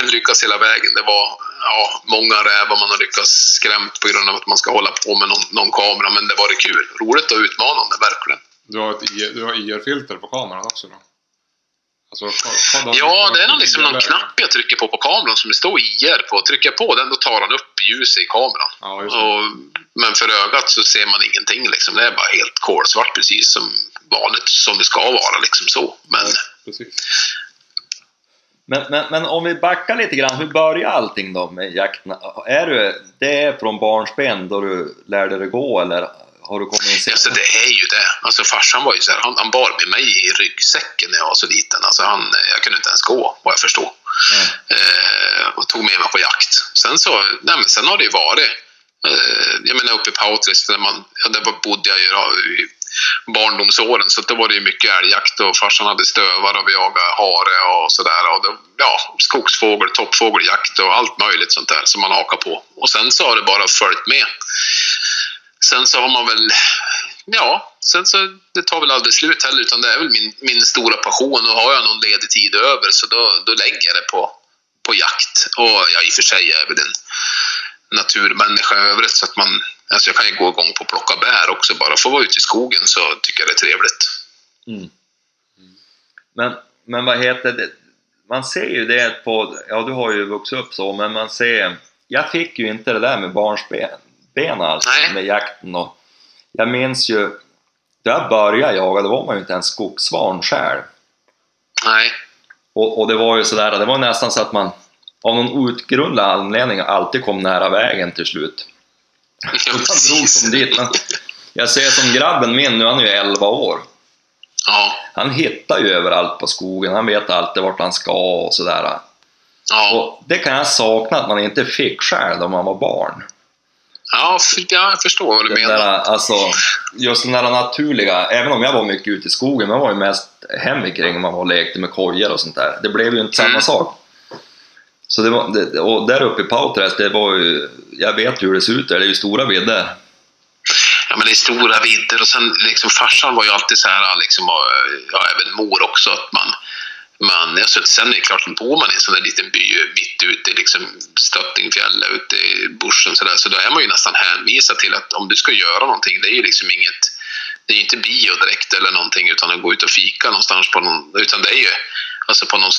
lyckas hela vägen. Det var ja, många rävar man har lyckats skrämt på grund av att man ska hålla på med någon, någon kamera. Men det var det kul. Roligt och utmanande, verkligen. Du har, ett du har IR-filter på kameran också då? Alltså, Ja, det är någon, liksom någon knapp jag trycker på på kameran som det står IR på. Trycker jag på den då tar han upp ljuset i kameran. Ja. Och, men för ögat så ser man ingenting. Liksom. Det är bara helt kolsvart precis som vanligt, som det ska vara. Liksom så. Men Precis. Men, men, men om vi backar lite grann, hur börjar allting då med jakten? Är du, det är från barnsben då du lärde dig gå eller har du kommit in senare? alltså, det är ju det. Alltså, farsan var ju så här, han, han bar med mig i ryggsäcken när jag var så liten. Alltså, han, jag kunde inte ens gå, vad jag förstår. Ja. eh, och tog med mig på jakt. Sen, så, nej, men sen har det ju varit, eh, jag menar uppe i Pautris, där, man, ja, där bodde jag ju barndomsåren, så då var det ju mycket älgjakt och farsan hade stövar och vi jagade hare och sådär. Ja, skogsfågel, toppfågeljakt och allt möjligt sånt där som man hakar på. Och sen så har det bara följt med. Sen så har man väl, ja, sen så det tar väl aldrig slut heller utan det är väl min, min stora passion och har jag någon ledig tid över så då, då lägger jag det på, på jakt. Och ja, i och för sig är väl en naturmänniska i övrigt så att man, alltså jag kan ju gå igång på att plocka bär också bara för att vara ute i skogen så tycker jag det är trevligt. Mm. Men, men vad heter det? Man ser ju det på, ja du har ju vuxit upp så, men man ser, jag fick ju inte det där med barnsben ben alltså, Nej. med jakten och jag minns ju, då jag började jaga, då var man ju inte ens skogssvan själv. Nej, Och, och det var ju sådär, det var nästan så att man av någon outgrundlig anledning alltid kom nära vägen till slut. ja, Och man drog som dit. Men jag ser som grabben min nu, han är ju 11 år. Ja, Han hittar ju överallt på skogen, han vet alltid vart han ska och sådär. ja, Och det kan jag sakna att man inte fick själv om man var barn. ja, jag förstår vad du menar. där, alltså, just den där naturliga, även om jag var mycket ute i skogen, jag var ju mest hemikring, man var och lekte med kojor och sånt där. Det blev ju inte samma Mm. sak. Så det var, det, och där uppe i Pauträsk, det var ju, jag vet ju hur det ser ut där, det är ju stora vidder. Ja, men det är stora vidder. Och sen liksom farsan var ju alltid så här, liksom, och, ja, även mor också, att man, man alltså, sen är det klart, bor man i en sån där liten by mitt ute i liksom, Stöttingfjället, ute i bushen så där, så då är man ju nästan hänvisad till att om du ska göra någonting, det är ju liksom inget det är inte bio direkt eller någonting utan att gå ut och fika någonstans på någon, utan det är ju alltså på någon,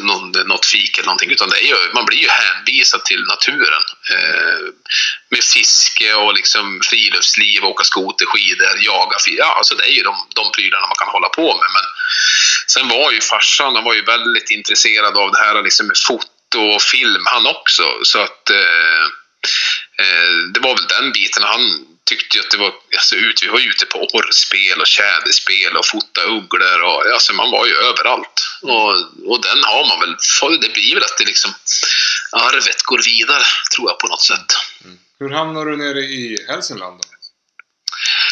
någon, något fik eller någonting, utan det är ju, man blir ju hänvisad till naturen. Eh, med fiske och liksom friluftsliv, åka skoterskidor, jaga, ja alltså det är ju de, de prylarna man kan hålla på med. Men sen var ju farsan, han var ju väldigt intresserad av det här liksom med foto och film han också, så att eh, eh, det var väl den biten han tyckte att det var, alltså ut, vi var ute på orrspel och tjäderspel och fota ugglor och alltså man var ju överallt. Och, och den har man väl, det blir väl att det liksom, arvet går vidare tror jag på något sätt. Mm. Hur hamnar du nere i Hälsingland då?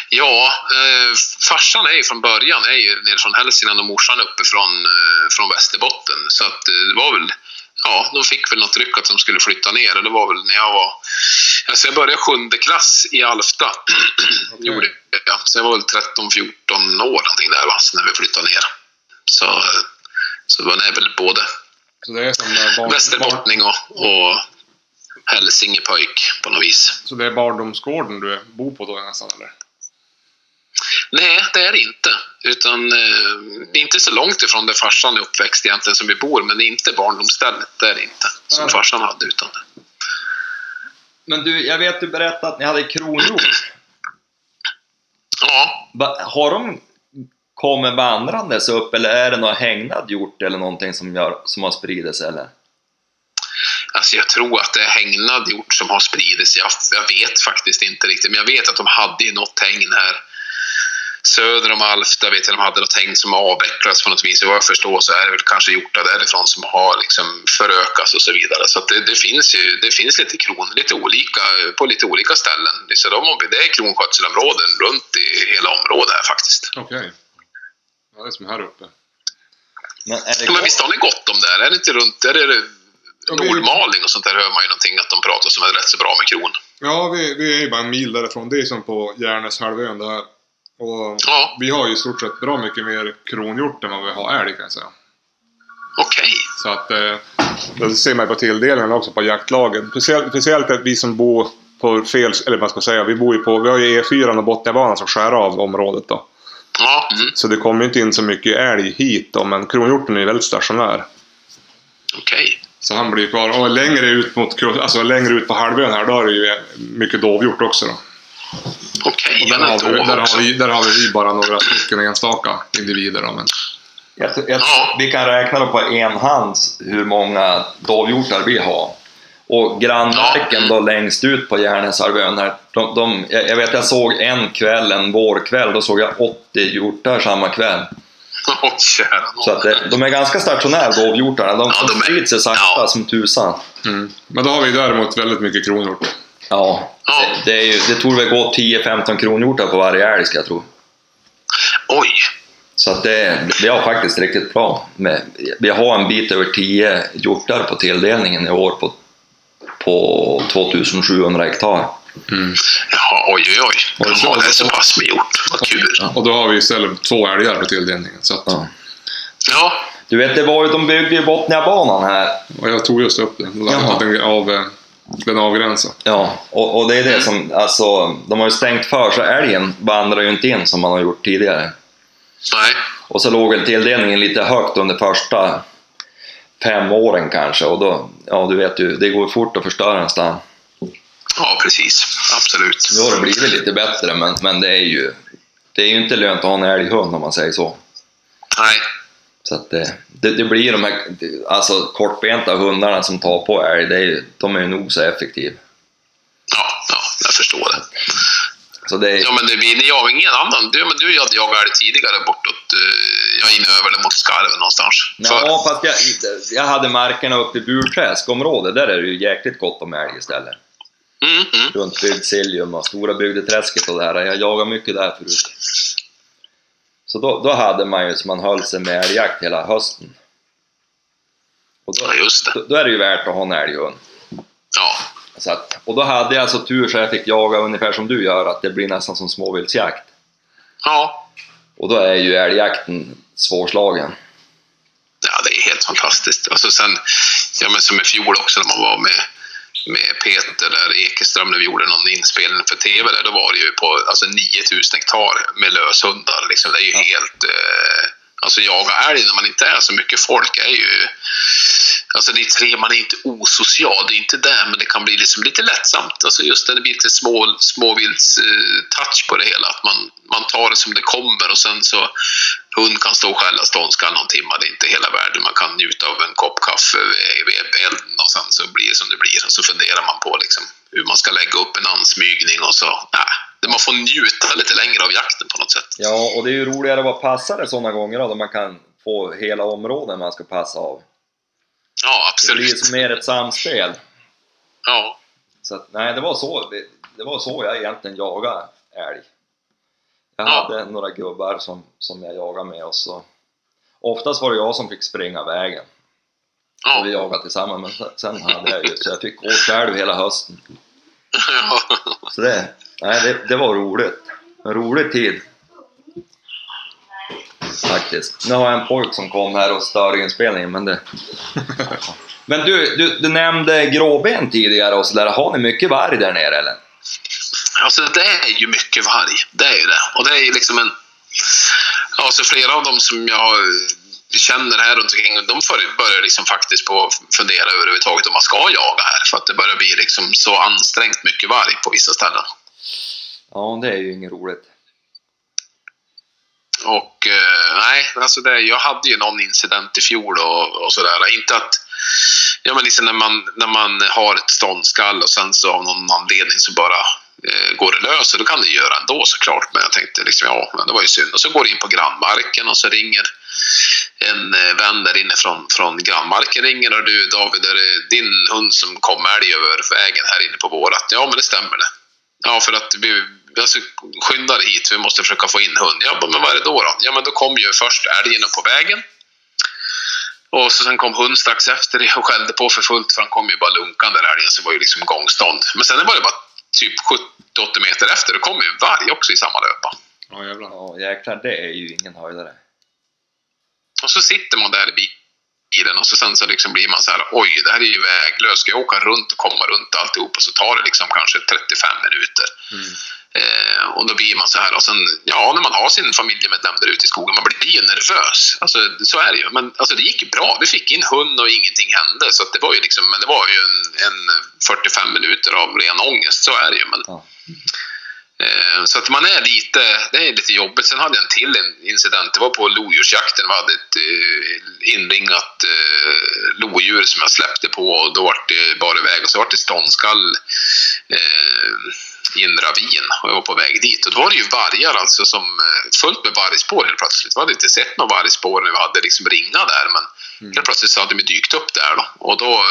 Ja, eh, farsan är ju från början är ju nere från Hälsingland och morsan uppe från, eh, från Västerbotten. Så att eh, det var väl ja, de fick väl något ryck att de skulle flytta ner och det var väl när jag var... Alltså jag började sjunde klass i Alfta. Okay. Gjorde jag. Så jag var väl 13-14 år någonting där va, när vi flyttade ner. Så, så man är väl både så det är som barn, västerbottning och, och hälsingepöjk på något vis. Så det är barndomsgården du bor på då nästan eller? Nej, det är det inte. Utan eh, inte så långt ifrån där farsan är uppväxt egentligen som vi bor, men det är inte barndomsstället. Det är det inte. Som ja. farsan hade utan det. Men du, jag vet du berättade att ni hade kronhjort. Ja. Har de kommit vandrandes upp eller är det någon hägnad hjort eller någonting som, gör, som har spridit sig eller? Alltså jag tror att det är hägnad hjort som har spridit sig. Jag, jag, vet faktiskt inte riktigt, men jag vet att de hade ju något hägn här söder om Alfta vet jag de hade något hägn som avvecklats på något vis. Vad jag förstår så är det väl kanske hjortar därifrån som har liksom förökats och så vidare. Så det, det, finns ju det finns lite kron, lite olika, på lite olika ställen. Så de, det är kronskötselområden runt i hela området här faktiskt. Okej. Okay. Ja, det är som här uppe. Men, ja, men visst har ni gott om där? Är det inte runt... Är det, Nordmaling och sånt där hör man ju någonting att de pratar som är rätt så bra med kron. Ja, vi, vi är ju bara en mil därifrån. Det är som på Järnäshalvön där och ja. vi har ju i stort sett bra mycket mer kronhjort än vad vi har älg kan jag säga. Okej. Okay. Så att, eh, det ser man på tilldelningen också på jaktlagen. Speciellt, speciellt att vi som bor på fel, eller vad ska jag säga, vi bor ju på, vi har ju E4 och Botniabanan som skär av området då. Ja. Mm. Så det kommer ju inte in så mycket älg hit då, men kronhjorten är ju väldigt stationär. Okej. Okay. Så han blir kvar. Och längre ut, mot, alltså längre ut på halvön här, då är det ju mycket dovhjort också då. Okej, okay, där, har vi, där, har vi, där har vi bara några stycken enstaka individer. Då, men... Jag, jag, vi kan räkna på en hand hur många dovhjortar vi har. Och grannmarken då längst ut på Järnäsarvön här, de, de, jag vet jag såg en kväll, en vårkväll, då såg jag 80 hjortar samma kväll. Oh, så att det, de är ganska stationära dovhjortarna, de, ja, de sprider sig sakta ja. som tusan. Mm. Men då har vi däremot väldigt mycket kronhjort. Ja, det, det, är ju, det torde väl gå 10-15 kronhjortar på varje älg ska jag tro. Oj! Så att det, vi har faktiskt riktigt bra. Med, vi har en bit över 10 hjortar på tilldelningen i år på, på 2700 hektar. Mm. Jaha, oj oj oj. De har det så pass med hjort. Vad kul. Ja, och då har vi istället två älgar på tilldelningen. Så att... ja. ja. Du vet, det var ju, de byggde ju Botniabanan här. Och jag tog just upp det. Av, eh, den avgränsar. Ja, och, och det är det som, alltså, de har ju stängt för så älgen vandrar ju inte in som man har gjort tidigare. Nej. Och så låg väl tilldelningen lite högt under första fem åren kanske och då, ja du vet ju, det går fort att förstöra en stam. Ja, precis. Absolut. Nu har det blivit lite bättre, men, men det är ju det är ju inte lönt att ha en älghund om man säger så. Nej. Så att det, det, det, blir de här alltså, kortbenta hundarna som tar på älg, det är, de är ju nog så effektiva. Ja, ja, jag förstår det. Så det är... Ja, men det blir, har ingen annan. Du, men du jagat älg tidigare bortåt, uh, ja, in över mot Skarven någonstans. Ja, fast jag, jag hade markerna uppe i Burträskområdet, där är det ju jäkligt gott om älg istället. Mm, mm. Runt Bygdsiljum och Stora Bygdeträsket och det här. Jag jagade mycket där förut. Så då, då hade man ju så man höll sig med älgjakt hela hösten. Och då, ja, just det. Då, då, är det ju värt att ha en älghund. Ja. Så att, och då hade jag alltså tur så jag fick jaga ungefär som du gör, att det blir nästan som småviltsjakt. Ja. Och då är ju älgjakten svårslagen. Ja, det är helt fantastiskt. Alltså sen, ja men som i fjol också när man var med med Peter där Ekeström när vi gjorde någon inspelning för TV där, då var det ju på alltså 9000 hektar med löshundar. Liksom. Det är ju helt... Eh, alltså jaga älg när man inte är så mycket folk är ju... Alltså det är man är inte osocial, det är inte det, men det kan bli liksom lite lättsamt. Alltså just när det blir lite små, småvilts-touch eh, på det hela, att man, man tar det som det kommer och sen så hund kan stå och skälla ståndskall någon timme, det är inte hela världen. Man kan njuta av en kopp kaffe vid vid elden och sen så blir det som det blir. Och så funderar man på liksom hur man ska lägga upp en ansmygning och så, nej, man får njuta lite längre av jakten på något sätt. Ja, och det är ju roligare att vara passare sådana gånger då, då man kan få hela områden man ska passa av. Ja, Det blir absolut. som mer ett samspel. Ja, Så att, nej, det var så, det, det var så jag egentligen jagade älg. Jag Ja. hade några gubbar som, som jag jagade med och så Oftast var det jag som fick springa vägen och vi ja. jagade tillsammans men sen- sen hade jag ju så jag fick gå själv hela hösten. ja. Så det, nej, det, det var roligt. En rolig tid. Faktiskt. Nu har jag en pojk som kom här och stör inspelningen men det... Men du, du, du nämnde gråben tidigare och sådär. Har ni mycket varg där nere eller? Alltså det är ju mycket varg. Det är ju det. Och det är ju liksom en... Alltså flera av dem som jag känner här runt omkring, de börjar liksom faktiskt på fundera överhuvudtaget om man ska jaga här. För att det börjar bli liksom så ansträngt mycket varg på vissa ställen. Ja, det är ju inget roligt. Och eh, nej, alltså det, jag hade ju någon incident i fjol och, och sådär. Inte att... Ja, men liksom när man, när man har ett ståndskall och sen så av någon anledning så bara eh, går det lös. Och då kan det göra ändå såklart. Men jag tänkte liksom, ja, men det var ju synd. Och så går det in på grannmarken och så ringer en eh, vän där inne från, från grannmarken ringer och du David, är det din hund som kom älg över vägen här inne på vårat? Ja, men det stämmer det. Ja, för att vi alltså, skynda hit, vi måste försöka få in hund. Ja, men vad är det då? då? Ja, men då kom ju först älgen på vägen. Och så sen kom hund strax efter och skällde på för fullt för han kom ju bara lunkande där älgen, så det var ju liksom gångstånd. Men sen var det bara typ 70-80 meter efter, då kom ju en varg också i samma löpa. Ja jävlar. Ja, jäklar, det är ju ingen höjdare. Och så sitter man där i bilen och så sen så liksom blir man så här, oj, det här är ju väglöst. Ska jag åka runt och komma runt alltihop och så tar det liksom kanske 35 minuter. Eh, och då blir man så här. Och sen, ja, när man har sin familjemedlem där ute i skogen, man blir ju nervös. Alltså, så är det ju. Men alltså, det gick bra. Vi fick in hund och ingenting hände. Så det var ju liksom, men det var ju en, en 45 minuter av ren ångest. Så är det ju. Men, Ja. Eh, så att man är lite, det är lite jobbigt. Sen hade jag en till incident. Det var på lodjursjakten. Vi hade ett eh, inringat eh, lodjur som jag släppte på och då var det bara iväg och så var det ståndskall i en ravin och jag var på väg dit. Och då var det ju vargar alltså som eh, fullt med vargspår helt plötsligt. Vi hade inte sett några vargspår när vi hade liksom ringa där men helt plötsligt så hade de dykt upp där då. Och då,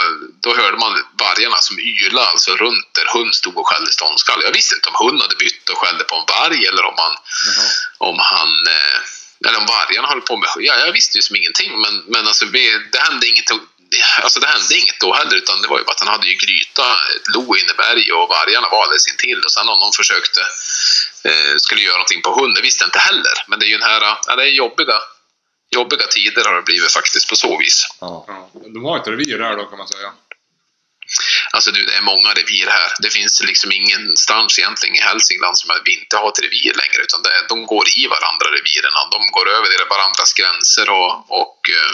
då hörde man vargarna som ylade alltså runt där hund stod och skällde ståndskall. Jag visste inte om hund hade bytt och skällde på en varg eller om han, Jaha. om han eh, eller om vargarna höll på med ja, Jag visste ju som ingenting men, men alltså, vi, det hände inget Alltså det hände inget då heller utan det var ju bara att han hade ju gryta, ett lo inne i berg och vargarna var alldeles intill och sen om de försökte eh, skulle göra någonting på hund, det visste jag inte heller. Men det är ju den här, ja, det är jobbiga, jobbiga tider har det blivit faktiskt på så vis. Ja. De har ett revir där då kan man säga. Alltså du, det är många revir här. Det finns liksom ingenstans egentligen i Hälsingland som vi inte har ett revir längre. Utan det, de går i varandra reviren. De går över varandras gränser och, och eh,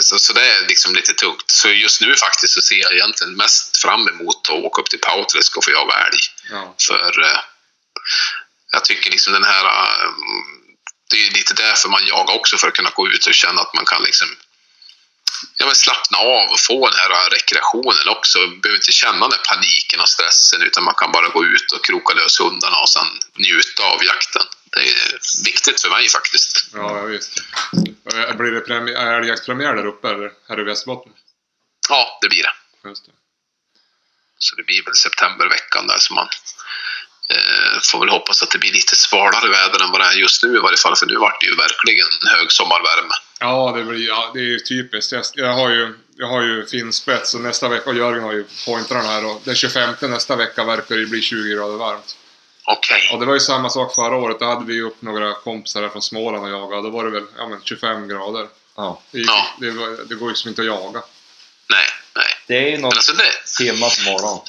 så, så det är liksom lite tungt. Så just nu faktiskt så ser jag egentligen mest fram emot att åka upp till Pauträsk och få jaga älg. Ja. För eh, jag tycker liksom den här... eh, det är lite därför man jagar också, för att kunna gå ut och känna att man kan liksom ja, men slappna av och få den här rekreationen också. Man behöver inte känna den paniken och stressen utan man kan bara gå ut och kroka lös hundarna och sen njuta av jakten. Det är viktigt för mig faktiskt. Ja, visst. Eh, Blir det premi- älgjaktspremiär där uppe eller här i Västerbotten? Ja, det blir det. Just det. Så det blir väl septemberveckan där som man eh, får väl hoppas att det blir lite svalare väder än vad det är just nu i varje fall. För nu vart det ju verkligen hög sommarvärme. Ja, det blir ja, det är ju typiskt. Jag, jag har ju, jag har ju finspets och nästa vecka, och Jörgen har ju pointrarna här och den 25 nästa vecka verkar det bli 20 grader varmt. Okej. Och det var ju samma sak förra året. Då hade vi ju upp några kompisar från Småland och jagade. Då var det väl ja, men 25 grader. Ja. Det, gick, Ja. det, var, det går ju som inte att jaga. Nej, nej. Det är ju Men något alltså det, timmar på morgonen.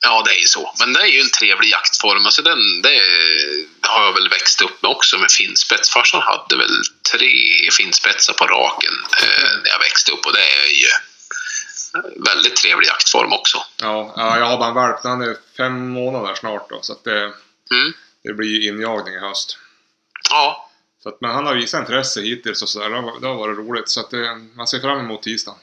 ja, det är ju så. Men det är ju en trevlig jaktform. Alltså den, det har jag väl växt upp med också med finspets. Farsan hade väl tre finspetsar på raken eh, när jag växte upp och det är ju väldigt trevlig jaktform också. Ja, ja, jag har bara en valp. Han är fem månader snart då, så att det, Mm. det blir ju injagning i höst. Ja, Så att, men han har visat intresse hittills och sådär. Det, har- varit roligt. Så att det, man ser fram emot tisdagen.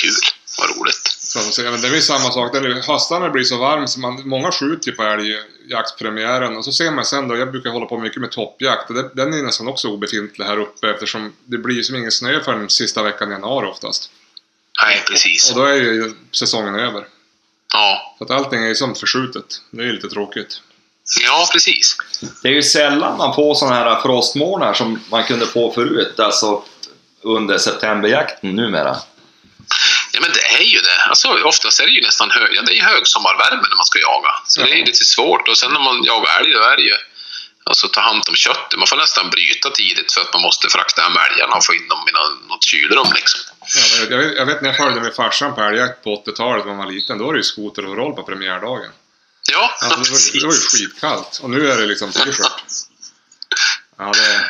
kul. Vad roligt. Så men det är samma sak. Höstarna blir så varm så man, många skjuter ju på älgjaktspremiären och så ser man sen då, jag brukar hålla på mycket med toppjakt och det, den är nästan också obefintlig här uppe eftersom det blir ju som ingen snö förrän sista veckan i januari oftast. Nej, precis. Och då är ju säsongen över. Ja, Så att allting är ju som förskjutet. Det är ju lite tråkigt. ja precis. Det är ju sällan man får sådana här frostmånader som man kunde få förut, alltså under septemberjakten numera. Ja, men det är ju det. Alltså, oftast är det ju nästan hög, ja, det är ju högsommarvärme när man ska jaga. Så Ja. det är ju lite svårt. Och sen när man jagar älg, då är det ju alltså, ta hand om köttet. Man får nästan bryta tidigt för att man måste frakta hem älgarna och få in dem i nå- något kylrum. Liksom. Ja, men jag, vet, jag vet när jag följde med farsan på älgjakt på 80-talet när man var liten. Då var det ju skoteroverall på premiärdagen. Ja, Alltså, det, var, ju- det var ju precis. skitkallt. Och nu är det liksom t-shirt. Ja, det,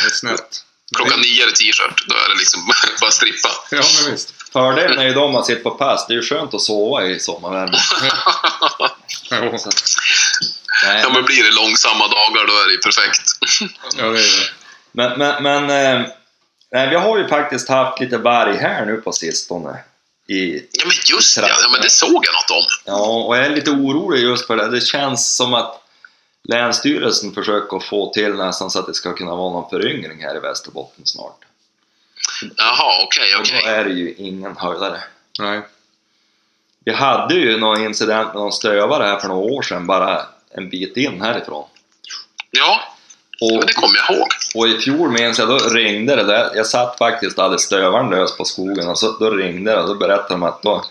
det är snett. Klockan nio är det t-shirt. Då är det liksom bara strippa. Ja, men visst. Fördelen är ju då man sitter på pass, det är ju skönt att sova i sommarvärmen. Nej, Ja, men blir det långsamma dagar, då är det ju perfekt. Ja, det är det. Men, men, men eh, nej, vi har ju faktiskt haft lite varg här nu på sistone. I, Ja, men just det. Ja, men det såg jag något om. ja, och jag är lite orolig just för det. Det känns som att Länsstyrelsen försöker få till nästan så att det ska kunna vara någon föryngring här i Västerbotten snart. Jaha, okej, Och okej. då är det ju ingen höjdare. Nej. Vi hade ju någon incident med någon stövare här för några år sedan, bara en bit in härifrån. Ja, Och, det kommer jag ihåg. och i fjol minns jag, då ringde det. Där. Jag satt faktiskt och hade stövaren lös på skogen och så, då ringde det och då berättade de att då,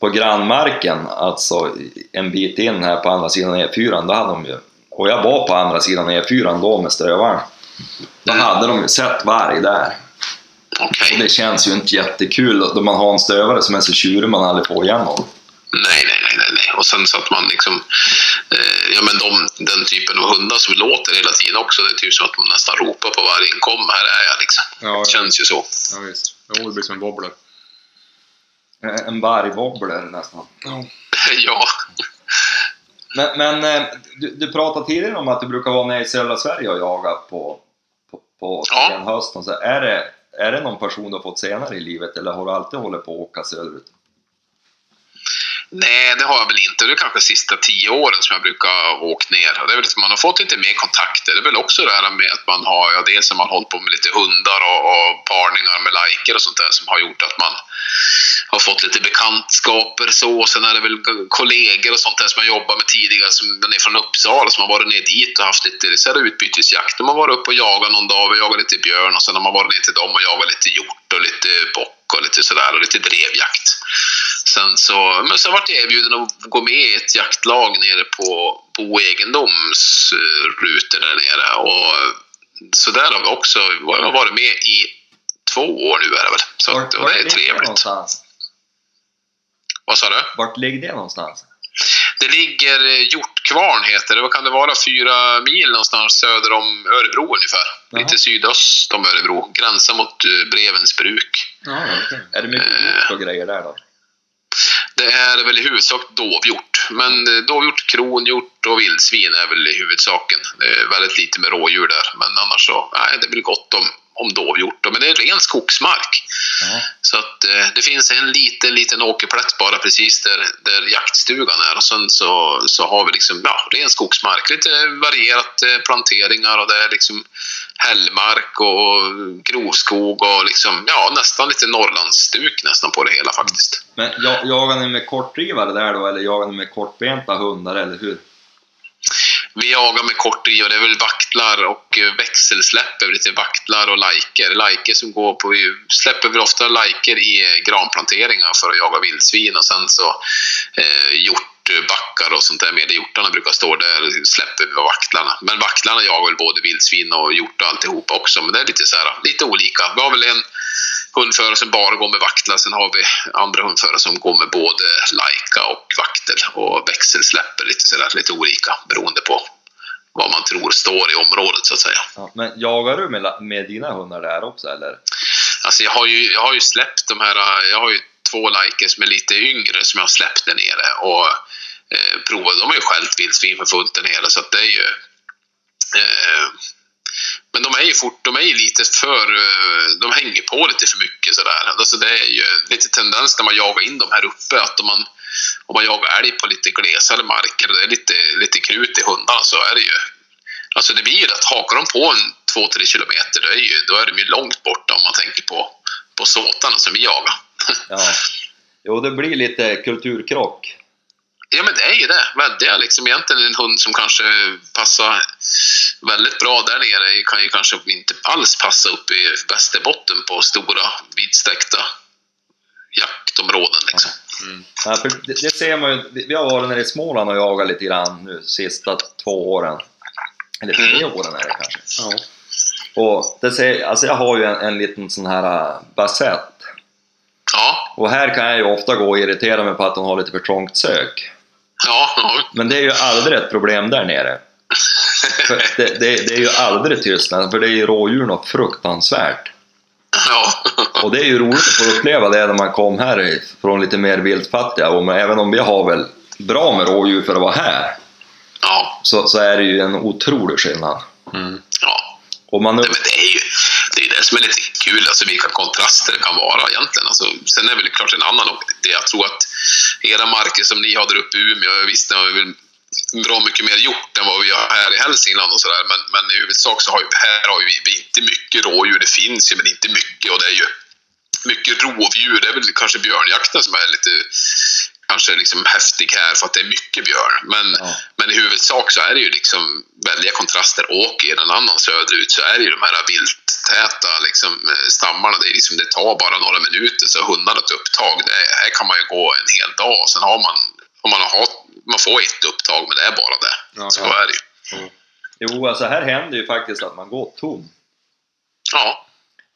på grannmarken, alltså en bit in här på andra sidan E4, då hade de ju, och jag var på andra sidan E4 då med stövaren, då Mm. hade de ju sett varg där. Okej. Och det känns ju inte jättekul då man har en stövare som är så tjurig man aldrig får igenom. Nej, nej, nej, nej. Och sen så att man liksom... Eh, ja, men de, den typen av hundar som låter hela tiden också. Det är typ som att man nästan ropar på varje inkom. Här är jag liksom. Ja, Det ja, känns ju så. ja visst. Jo, det blir som en wobbler. En vargwobbler nästan. ja. Men, men eh, du, du pratade tidigare om att du brukar vara nere i södra Sverige och jaga på, på, på Ja. senhösten. Så är, det, är det någon person du har fått senare i livet eller har du alltid hållit på att åka söderut? Nej, det har jag väl inte. Det är kanske de sista tio åren som jag brukar åka ner. Det är väl att man har fått lite mer kontakter. Det är väl också det här med att man har, ja, dels har man hållit på med lite hundar och, och parningar med liker och sånt där som har gjort att man har fått lite bekantskaper så. Och sen är det väl kollegor och sånt där som jag jobbat med tidigare som den är från Uppsala som har varit ner dit och haft lite så här utbytesjakt. De har varit uppe och jagat någon dag, vi jagat lite björn och sen har man varit ner till dem och jagat lite hjort och lite bock och lite sådär och lite drevjakt. Sen så, men så har jag erbjuden att gå med i ett jaktlag nere på Bo egendomsrutor där nere. Och så där har vi också jag har varit med i två år nu är det väl. Så att, och det är det trevligt. någonstans? Vad sa du? Vart ligger det någonstans? Det ligger eh, Hjortkvarn heter det. Vad kan det vara? Fyra mil någonstans söder om Örebro ungefär. Jaha. Lite sydöst om Örebro. Gränsen mot eh, Brevens bruk. Ja, okej. Är det mycket Eh. hjort och grejer där då? Det är väl i huvudsak dovhjort. Men eh, dovhjort, kronhjort och vildsvin är väl i huvudsaken. Det är väldigt lite med rådjur där. Men annars så, nej, det är väl gott om, om dovhjort. Men det är ren skogsmark. Ja. Så att eh, det finns en liten, liten åkerplätt bara precis där, där jaktstugan är. Och sen så, så har vi liksom, ja, ren skogsmark. Lite varierat eh, planteringar och det är liksom hällmark och grovskog och liksom, ja, nästan lite Norrlandsstuk nästan på det hela faktiskt. Men jag, jagar ni med kortdrivare där då eller jagar ni med kortbenta hundar eller hur? Vi jagar med kortdriv och det är väl vaktlar och eh, växelsläpp, lite vaktlar och lajker. Lajker som går på, vi släpper vi ofta lajker i granplanteringar för att jaga vildsvin och sen så eh, hjortbackar och sånt där med. Där hjortarna brukar stå där släpper vi vaktlarna. Men vaktlarna jagar väl både vildsvin och hjort och alltihopa också. Men det är lite så här, lite olika. Vi har väl en hundförare som bara går med vaktlar. Sen har vi andra hundförare som går med både Laika och vaktel och växelsläpper lite sådär, lite olika beroende på vad man tror står i området så att säga. Ja, men jagar du med, med dina hundar där också eller? Alltså jag har ju, jag har ju släppt de här, jag har ju två Laiker som är lite yngre som jag har släppt där nere och eh, provat. De har ju skällt vildsvin för fullt där nere så att det är ju eh, men de är ju fort, de är ju lite för, eh, de hänger på lite för mycket sådär. Alltså det är ju lite tendens när man jagar in dem här uppe att om man, om man jagar älg på lite glesare marker och det är lite, lite krut i hundarna så är det ju, alltså det blir ju att hakar de på en 2-3 kilometer då är, ju, då är de ju långt borta om man tänker på, på såtarna som vi jagar. Ja. Jo, det blir lite kulturkrock. Ja, men det är ju det. Är liksom egentligen en hund som kanske passar väldigt bra där nere. Kan ju kanske inte alls passa upp i Västerbotten på stora vidsträckta jaktområden. Liksom. Mm. Ja, för det, det, ser man ju. Vi har varit nere i Småland och jagat lite grann nu sista två åren. Eller tre mm. åren är det kanske. Ja. Och det ser, alltså jag har ju en, en liten sån här äh, basett. Ja. Och här kan jag ju ofta gå och irritera mig på att de har lite för trångt sök. Ja. Men det är ju aldrig ett problem där nere. det, det, det, är ju aldrig tystnad, för det är ju rådjur något fruktansvärt. Ja. Och det är ju roligt att få uppleva det när man kom här från lite mer viltfattiga och även om vi har väl bra med rådjur för att vara här. Ja. Så, så är det ju en otrolig skillnad. Mm. Ja. Och man... Nej, men det är ju det, är det som är lite kul, alltså vilka kontraster det kan vara egentligen. Alltså, sen är det väl klart en annan det Jag tror att era marker som ni har där uppe i Umeå, visst det har väl bra mycket mer gjort än vad vi har här i Hälsingland och sådär. Men, men i huvudsak så har vi, här har vi, vi inte mycket rådjur. Det finns ju, men inte mycket. Och det är ju mycket rovdjur. Det är väl kanske björnjakten som är lite kanske liksom häftig här för att det är mycket björn. Men, ja. men i huvudsak så är det ju liksom väldiga kontraster. Åker i en annan söderut så är det ju de här vilttäta liksom, stammarna. Det, är liksom, det tar bara några minuter så hundarna ett upptag. Det, här kan man ju gå en hel dag och sen har man, om man, har, man får ett upptag men det är bara det. Ja, så ja. är det ju. Mm. Jo, alltså här händer ju faktiskt att man går tom. Ja.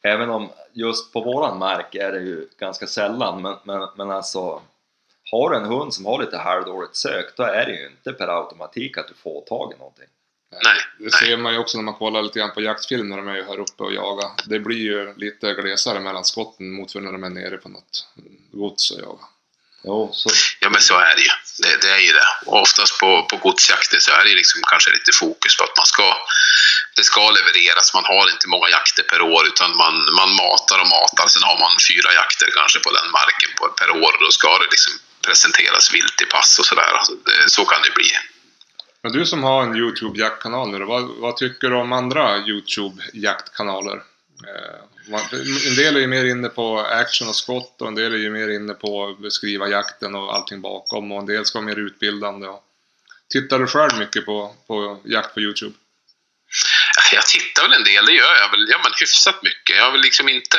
Även om just på våran mark är det ju ganska sällan, men, men, men alltså har du en hund som har lite halvdåligt sök, då är det ju inte per automatik att du får tag i någonting. Nej, det ser man ju också när man kollar lite grann på jaktfilm när de är här uppe och jagar. Det blir ju lite glesare mellan skotten mot när de är nere på något gods och jagar. Jo, så. Ja men så är det ju. Det, det är ju det. Och oftast på, på godsjakter så är det liksom kanske lite fokus på att man ska, det ska levereras. Man har inte många jakter per år utan man, man matar och matar. Sen har man fyra jakter kanske på den marken på, per år och då ska det liksom presenteras vilt i pass och sådär. Alltså så kan det bli. Men du som har en Youtube-jaktkanal nu vad, vad tycker du om andra Youtube-jaktkanaler? Eh, en del är ju mer inne på action och skott och en del är ju mer inne på att beskriva jakten och allting bakom och en del ska vara mer utbildande. Tittar du själv mycket på, på jakt på Youtube? Jag tittar väl en del, det gör jag väl. Ja, men hyfsat mycket. Jag vill liksom inte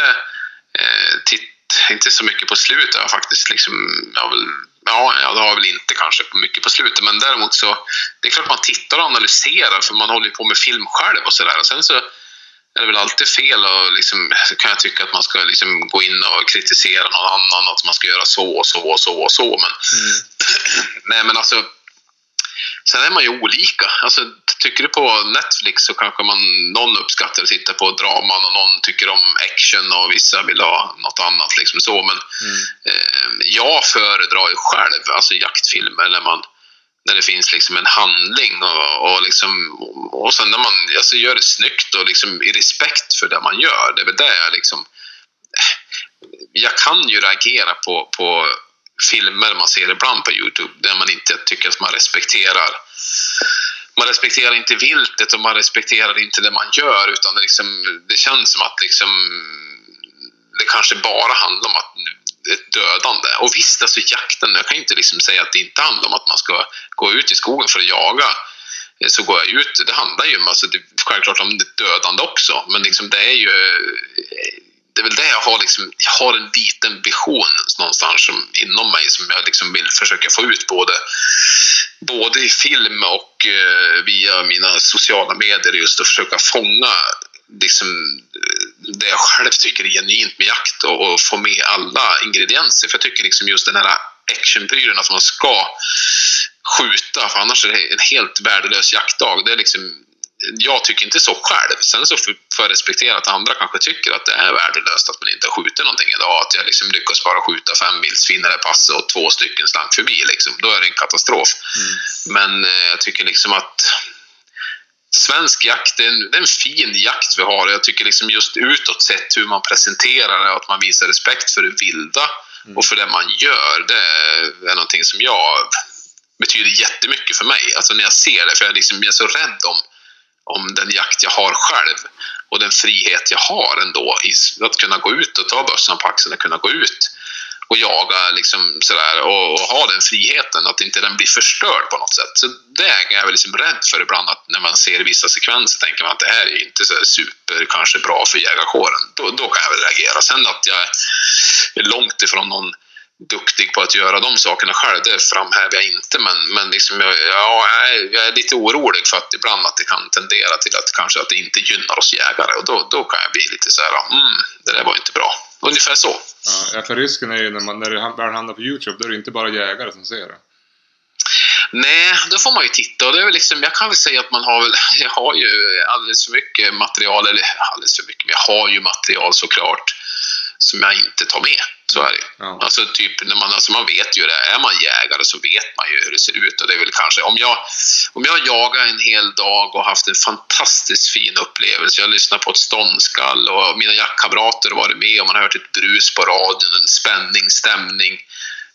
eh, titta inte så mycket på slutet. Jag faktiskt liksom, jag vill, ja, jag har väl inte kanske mycket på slutet, men däremot så, det är klart man tittar och analyserar för man håller ju på med film själv och sådär. Sen så är det väl alltid fel och liksom, kan jag tycka att man ska liksom gå in och kritisera någon annan, att man ska göra så och så och så och så. Men, mm. nej men alltså, sen är man ju olika. Alltså, tycker du på Netflix så kanske man, någon uppskattar att titta på draman och någon tycker om action och vissa vill ha något annat. Liksom så. Men mm. eh, jag föredrar ju själv alltså jaktfilmer när, man, när det finns liksom en handling och, och, liksom, och sen när man alltså, gör det snyggt och liksom i respekt för det man gör. Det är väl det jag liksom... Jag kan ju reagera på, på filmer man ser ibland på Youtube där man inte tycker att man respekterar man respekterar inte viltet och man respekterar inte det man gör utan det, liksom, det känns som att liksom, det kanske bara handlar om att ett dödande. Och visst, alltså jakten, jag kan inte liksom säga att det inte handlar om att man ska gå ut i skogen för att jaga. Eh, så går jag ut, det handlar ju om, alltså, det, självklart om det dödande också, men liksom det är ju eh, det är väl det jag har, liksom, jag har en liten vision någonstans som, inom mig som jag liksom vill försöka få ut både, både i film och eh, via mina sociala medier just att försöka fånga liksom, det jag själv tycker är genuint med jakt och, och få med alla ingredienser. För jag tycker liksom just den här actionprylen, att man ska skjuta, för annars är det en helt värdelös jaktdag. Det är liksom, jag tycker inte så själv. Sen så får jag respektera att andra kanske tycker att det är värdelöst att man inte har skjutit någonting idag. Att jag liksom lyckas bara skjuta fem vildsvin i passet och två stycken slank förbi. Liksom. Då är det en katastrof. Mm. Men eh, jag tycker liksom att svensk jakt, är, en, det är en fin jakt vi har. Jag tycker liksom just utåt sett hur man presenterar det och att man visar respekt för det vilda och för det man gör. Det är någonting som jag betyder jättemycket för mig. Alltså när jag ser det, för jag, liksom, jag är så rädd om, om den jakt jag har själv och den frihet jag har ändå i att kunna gå ut och ta bössan på axeln och kunna gå ut och jaga liksom sådär och, och, ha den friheten, att inte den blir förstörd på något sätt. Så det är jag väl liksom rädd för ibland, att när man ser vissa sekvenser tänker man att det här är inte så super kanske bra för jägarkåren. Då, då kan jag väl reagera. Sen att jag är långt ifrån någon duktig på att göra de sakerna själv, det framhäver jag inte. Men, men liksom, ja, jag, är, jag är lite orolig för att ibland att det kan tendera till att kanske att det inte gynnar oss jägare. Och då, då kan jag bli lite så här, mm, det där var inte bra. Ungefär så. Ja, för risken är ju när, man, när det väl hamnar på Youtube, då är det inte bara jägare som ser det. Nej, då får man ju titta. Och det är väl liksom, jag kan väl säga att man har väl, jag har ju alldeles för mycket material, eller alldeles för mycket, men jag har ju material såklart som jag inte tar med. Så är det Ja. Alltså typ när man, alltså man vet ju det. Är man jägare så vet man ju hur det ser ut. Och det är väl kanske, om jag, om jag jagar en hel dag och haft en fantastiskt fin upplevelse. Jag har lyssnat på ett ståndskall och mina jaktkamrater har varit med och man har hört ett brus på radion, en spänning, stämning.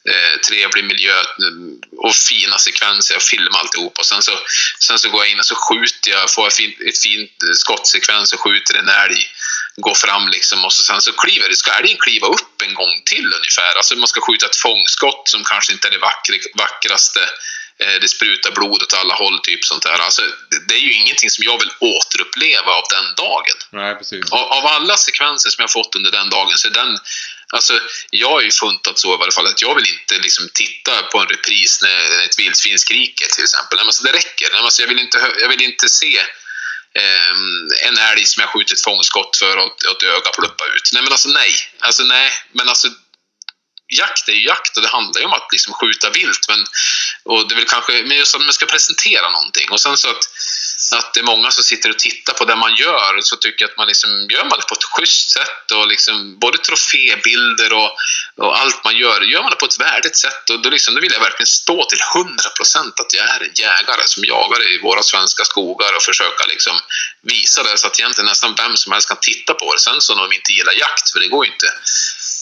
Eh, trevlig miljö mm, och fina sekvenser. Jag filmar alltihop och sen så, sen så går jag in och så skjuter jag, får jag fin, ett fint skottsekvens och skjuter en älg. Går fram liksom och så, sen så kliver ska älgen kliva upp en gång till ungefär. Alltså man ska skjuta ett fångskott som kanske inte är det vackra, vackraste. Eh, det sprutar blod åt alla håll, typ sånt där. Alltså, det, är ju ingenting som jag vill återuppleva av den dagen. Nej, precis. Av, av alla sekvenser som jag fått under den dagen så är den Alltså, jag har ju funtat så i varje fall att jag vill inte liksom titta på en repris när ett vildsvin skriker till exempel. Alltså, det räcker. Alltså, jag, vill inte, jag vill inte se Ehm, en älg som jag skjutit fångskott för och, och ett öga pluppa ut. Nej, men alltså nej. Alltså nej, men alltså jakt är ju jakt och det handlar ju om att liksom skjuta vilt. Men, och det är väl kanske, men just att man ska presentera någonting. Och sen så att, att det är många som sitter och tittar på det man gör så tycker jag att man liksom, gör man det på ett schysst sätt och liksom, både trofébilder och, och allt man gör, gör man det på ett värdigt sätt. Och då, liksom, då vill jag verkligen stå till 100% att jag är en jägare som jagar i våra svenska skogar och försöka liksom visa det. Så att egentligen nästan vem som helst kan titta på det. Sen så om de inte gillar jakt, för det går ju inte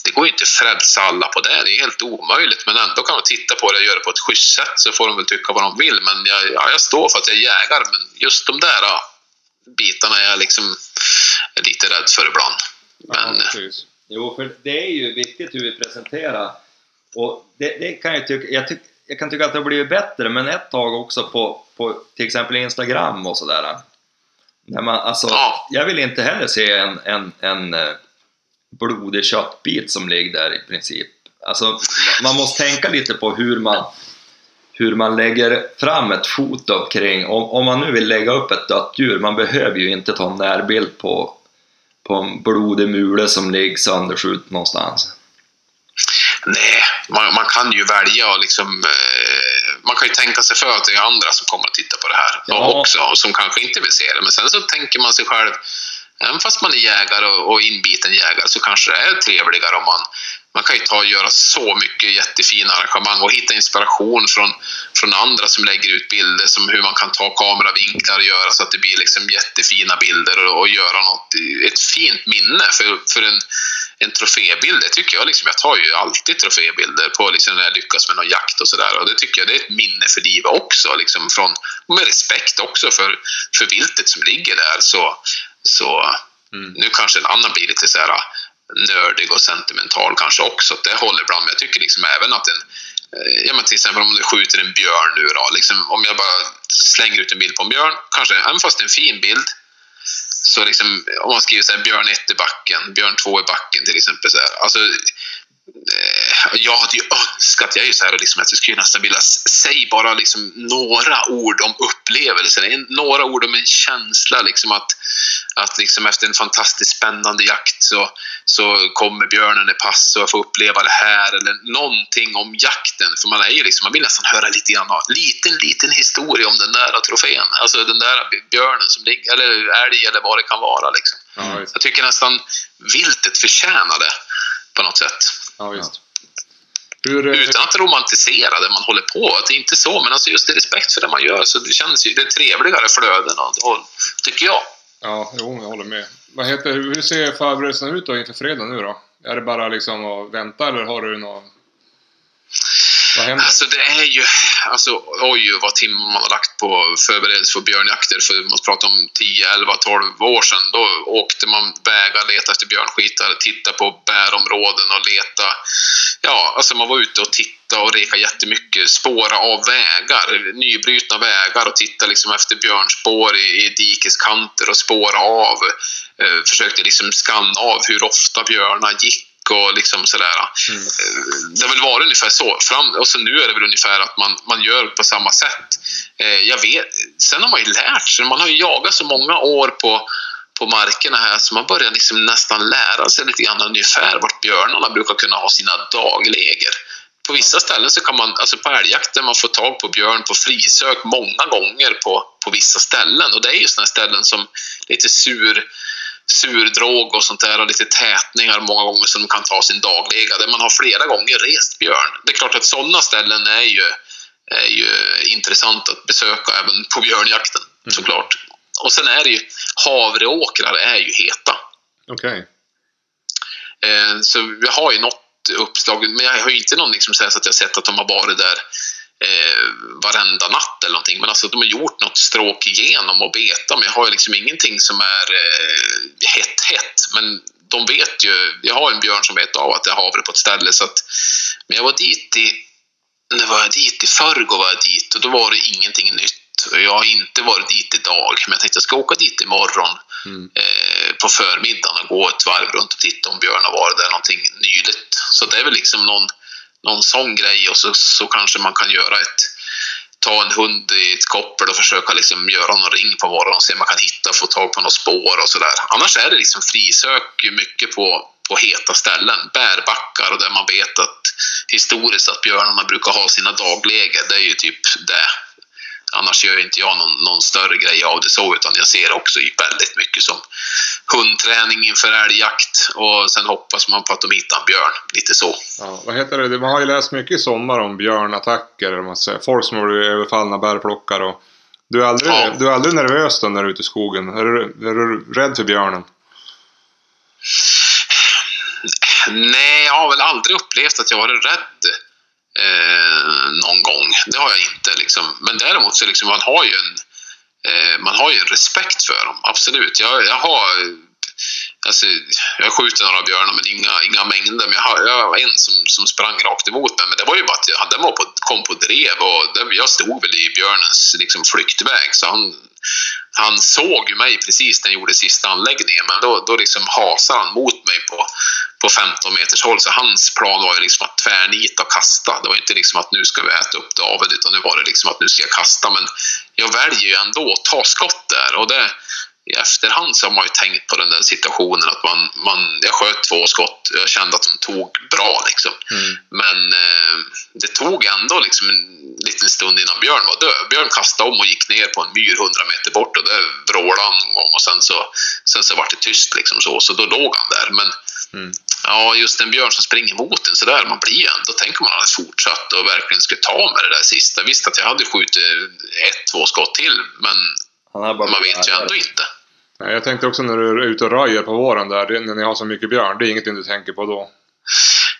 det går inte att frälsa alla på det. Det är helt omöjligt. Men ändå kan man titta på det och göra det på ett schysst sätt så får de väl tycka vad de vill. Men jag, ja, jag står för att jag är jägare. Men just de där ja, bitarna är jag liksom är lite rädd för ibland. Men ja, precis. Jo, för det är ju viktigt hur vi presenterar. Och det, det kan jag tycka, jag, tyck, jag kan tycka att det har blivit bättre, men ett tag också på, på till exempel Instagram och sådär. När man, alltså, Ja. Jag vill inte heller se en, en, en eh, blodig köttbit som ligger där i princip. Alltså, ma- man måste tänka lite på hur man, hur man lägger fram ett foto kring, om, om man nu vill lägga upp ett dött djur, man behöver ju inte ta en närbild på, på en blodig mule som ligger sönderskjuten någonstans. nej, man, man kan ju välja och liksom... Eh, man kan ju tänka sig för att det är andra som kommer att titta på det här Ja. också och som kanske inte vill se det. Men sen så tänker man sig själv, även fast man är jägare och, och inbiten jägare så kanske det är trevligare om man man kan ju ta och göra så mycket jättefina arrangemang och hitta inspiration från, från andra som lägger ut bilder som hur man kan ta kameravinklar och göra så att det blir liksom jättefina bilder och, och göra något, ett fint minne för, för en, en trofébild. Det tycker jag liksom, jag tar ju alltid trofébilder på liksom när jag lyckas med någon jakt och sådär och det tycker jag det är ett minne för livet också liksom från, med respekt också för, för viltet som ligger där så, så Mm. nu kanske en annan blir lite så här nördig och sentimental kanske också. Att det håller ibland. Men jag tycker liksom även att en... eh, Ja, men till exempel om du skjuter en björn nu då. Liksom, om jag bara slänger ut en bild på en björn, kanske, även fast det är en fin bild, så liksom, om man skriver så här, björn 1 i backen, björn 2 i backen till exempel. Så här, alltså, jag hade ju önskat, jag är ju så här liksom, att jag skulle nästan vilja säga bara liksom några ord om upplevelsen, en- några ord om en känsla liksom att, att liksom efter en fantastiskt spännande jakt så, så kommer björnen i pass och jag får uppleva det här eller någonting om jakten. För man är ju liksom, man vill nästan höra lite grann, liten, liten historia om den där trofén. Alltså den där björnen som ligger, eller älg eller vad det kan vara liksom. Visst. Jag tycker nästan viltet förtjänar det på något sätt. Ja, visst. Hur, eh, Utan att romantisera det man håller på. Att det är inte så, men alltså just i respekt för det man gör. Så det känns ju, det är trevligare flöden, tycker jag. Ja, jo, jag håller med. Vad heter, hur ser förberedelserna ut då inför fredag nu då? Är det bara liksom att vänta eller har du något... Vad händer? Alltså det är ju, alltså oj vad timmar man har lagt på förberedelse för björnjakter. För man pratar om 10, 11, 12 år sedan. Då åkte man vägar, letade efter björnskitar, tittade på bärområden och leta. Ja, alltså man var ute och tittade och reka jättemycket. Spåra av vägar, nybrutna vägar och titta liksom efter björnspår i, i dikeskanter och spåra av. Eh, försökte liksom skanna av hur ofta björnar gick och liksom sådär. Mm. Det har väl varit ungefär så. Fram, och så nu är det väl ungefär att man, man gör på samma sätt. Eh, jag vet, sen har man ju lärt sig. Man har ju jagat så många år på, på markerna här så man börjar liksom nästan lära sig lite grann ungefär vart björnarna brukar kunna ha sina dagläger. På vissa ställen så kan man, alltså på älgjakten, man får tag på björn på frisök många gånger på, på vissa ställen. Och det är ju sådana ställen som lite sur surdråg och sånt där och lite tätningar många gånger som de kan ta sin daglega där man har flera gånger rest björn. Det är klart att sådana ställen är ju, är ju intressant att besöka även på björnjakten såklart. Och sen är det ju, havreåkrar är ju heta. Okej. Eh, Så vi har ju något uppslag, men jag har ju inte någon liksom så så att jag sett att de har varit där eh, varenda natt eller någonting. Men alltså de har gjort något stråk igenom och beta, men jag har ju liksom ingenting som är eh, hett, hett. Men de vet ju, jag har en björn som vet av att det är havre på ett ställe så att, men jag var dit i, när var jag dit? I förrgår var jag dit och då var det ingenting nytt. Jag har inte varit dit idag, men jag tänkte jag ska åka dit imorgon Mm. eh, på förmiddagen och gå ett varv runt och titta om björn har varit där någonting nyligt. Så det är väl liksom någon, någon sån grej och så, så kanske man kan göra ett ta en hund i ett koppel och försöka liksom göra någon ring på morgonen och se om man kan hitta och få tag på något spår och sådär. Annars är det liksom frisök mycket på, på heta ställen, bärbackar och där man vet att historiskt att björnarna brukar ha sina dagläger. Det är ju typ det. Annars gör inte jag någon, någon större grej av det så, utan jag ser också väldigt mycket som hundträning inför älgjakt och sen hoppas man på att de hittar en björn. Lite så. Ja, vad heter det? Man har ju läst mycket i sommar om björnattacker. Man säger. Folk som har blivit överfallna bärplockare. Och du, är aldrig, Ja. du är aldrig nervös då när du är ute i skogen? Är du, är du rädd för björnen? Nej, jag har väl aldrig upplevt att jag varit rädd eh, någon gång. Det har jag inte. Liksom. Men däremot så liksom, man har ju en eh, man har ju en respekt för dem, absolut. Jag, jag har alltså, jag skjuter några björnar men inga, inga mängder. Men jag har, jag har en som, som sprang rakt emot mig. Men det var ju bara att han, den var på, kom på drev och det, jag stod väl i björnens liksom, flyktväg. Så han, han såg ju mig precis när jag gjorde sista anläggningen. Men då, då liksom hasade han mot mig på, på 15 meters håll. Så hans plan var ju liksom att tvärnita och kasta. Det var inte liksom att nu ska vi äta upp David utan nu var det liksom att nu ska jag kasta. Men jag väljer ju ändå att ta skott där. Och det, i efterhand så har man ju tänkt på den där situationen att man, man, jag sköt två skott jag kände att de tog bra liksom. Mm. Men eh, det tog ändå liksom en liten stund innan Björn var död. Björn kastade om och gick ner på en myr 100 meter bort och där vrålade han någon gång och sen så, sen så var det tyst liksom så, så då låg han där. Men Mm. ja, just en björn som springer mot en sådär, man blir ändå, tänker man hade fortsatt och verkligen skulle ta med det där sista. Visst att jag hade skjutit ett, två skott till, men man vet ju ändå inte. Nej, Jag tänkte också när du är ute och röjer på våren där, när ni har så mycket björn. Det är ingenting du tänker på då?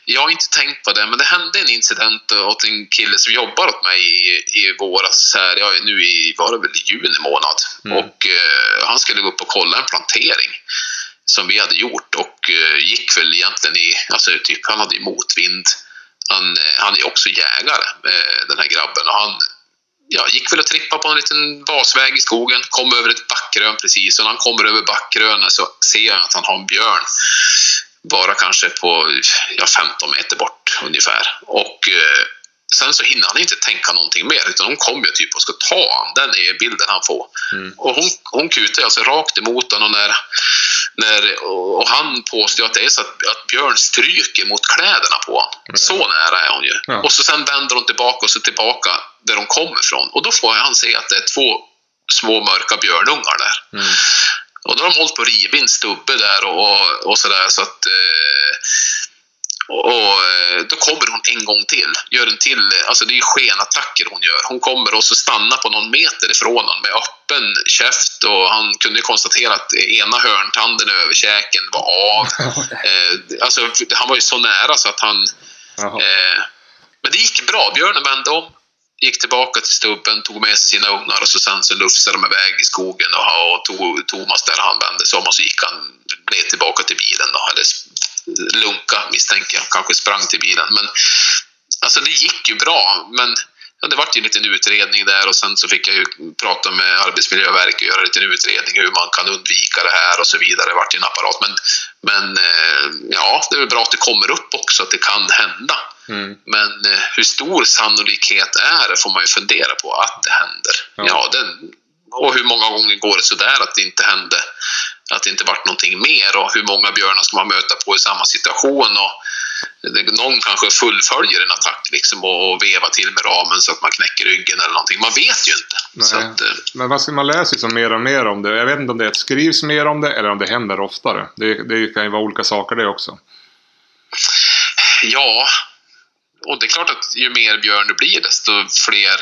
Jag har inte tänkt på det, men det hände en incident åt en kille som jobbar åt mig i, i våras, här, ja, nu i, var det väl juni månad. Mm. Och eh, han skulle gå upp och kolla en plantering som vi hade gjort och eh, gick väl egentligen i, alltså typ, han hade ju motvind. Han, eh, han är också jägare, eh, den här grabben, och han ja, gick väl och trippade på en liten basväg i skogen, kom över ett backrön precis och när han kommer över backrönet så ser jag att han har en björn bara kanske på ja, 15 meter bort ungefär. Och eh, sen så hinner han inte tänka någonting mer utan hon kommer ju typ och ska ta honom. Den är bilden han får. Mm. Och hon, hon kutar alltså rakt emot honom och, när, när, och han påstår att det är så att, att Björn stryker mot kläderna på honom. Mm. Så nära är hon ju. Ja. Och så sen vänder hon tillbaka och så tillbaka där de kommer ifrån. Och då får han se att det är två små mörka björnungar där. Mm. Och då har de hållit på att riva in stubbe där och, och, och sådär så att eh, och, och eh, då kommer hon en gång till, gör en till, alltså det är skenattacker hon gör. Hon kommer och så stannar på någon meter ifrån honom med öppen käft och han kunde konstatera att ena hörntanden över käken var av. Eh, alltså han var ju så nära så att han. Eh, men det gick bra. Björnen vände om, gick tillbaka till stubben, tog med sig sina ungar och så sen så lufsade de iväg i skogen och, och tog Thomas där han vände sig om och så gick han ner tillbaka till bilen då, eller lunka misstänker jag, kanske sprang till bilen. Men alltså det gick ju bra, men ja, det vart ju en liten utredning där och sen så fick jag ju prata med Arbetsmiljöverket och göra en liten utredning hur man kan undvika det här och så vidare. Det vart ju en apparat. Men, men eh, ja, det är väl bra att det kommer upp också, att det kan hända. Mm. Men eh, hur stor sannolikhet är det får man ju fundera på att det händer. Ja. Ja. den, och hur många gånger går det sådär att det inte hände? Att det inte vart någonting mer och hur många björnar ska man möta på i samma situation? Och någon kanske fullföljer en attack liksom och, vevar till med ramen så att man knäcker ryggen eller någonting. Man vet ju inte. Att, eh, Men vad ska man läsa liksom mer och mer om det? Jag vet inte om det skrivs mer om det eller om det händer oftare. Det, det kan ju vara olika saker det också. Ja, och det är klart att ju mer björn det blir desto fler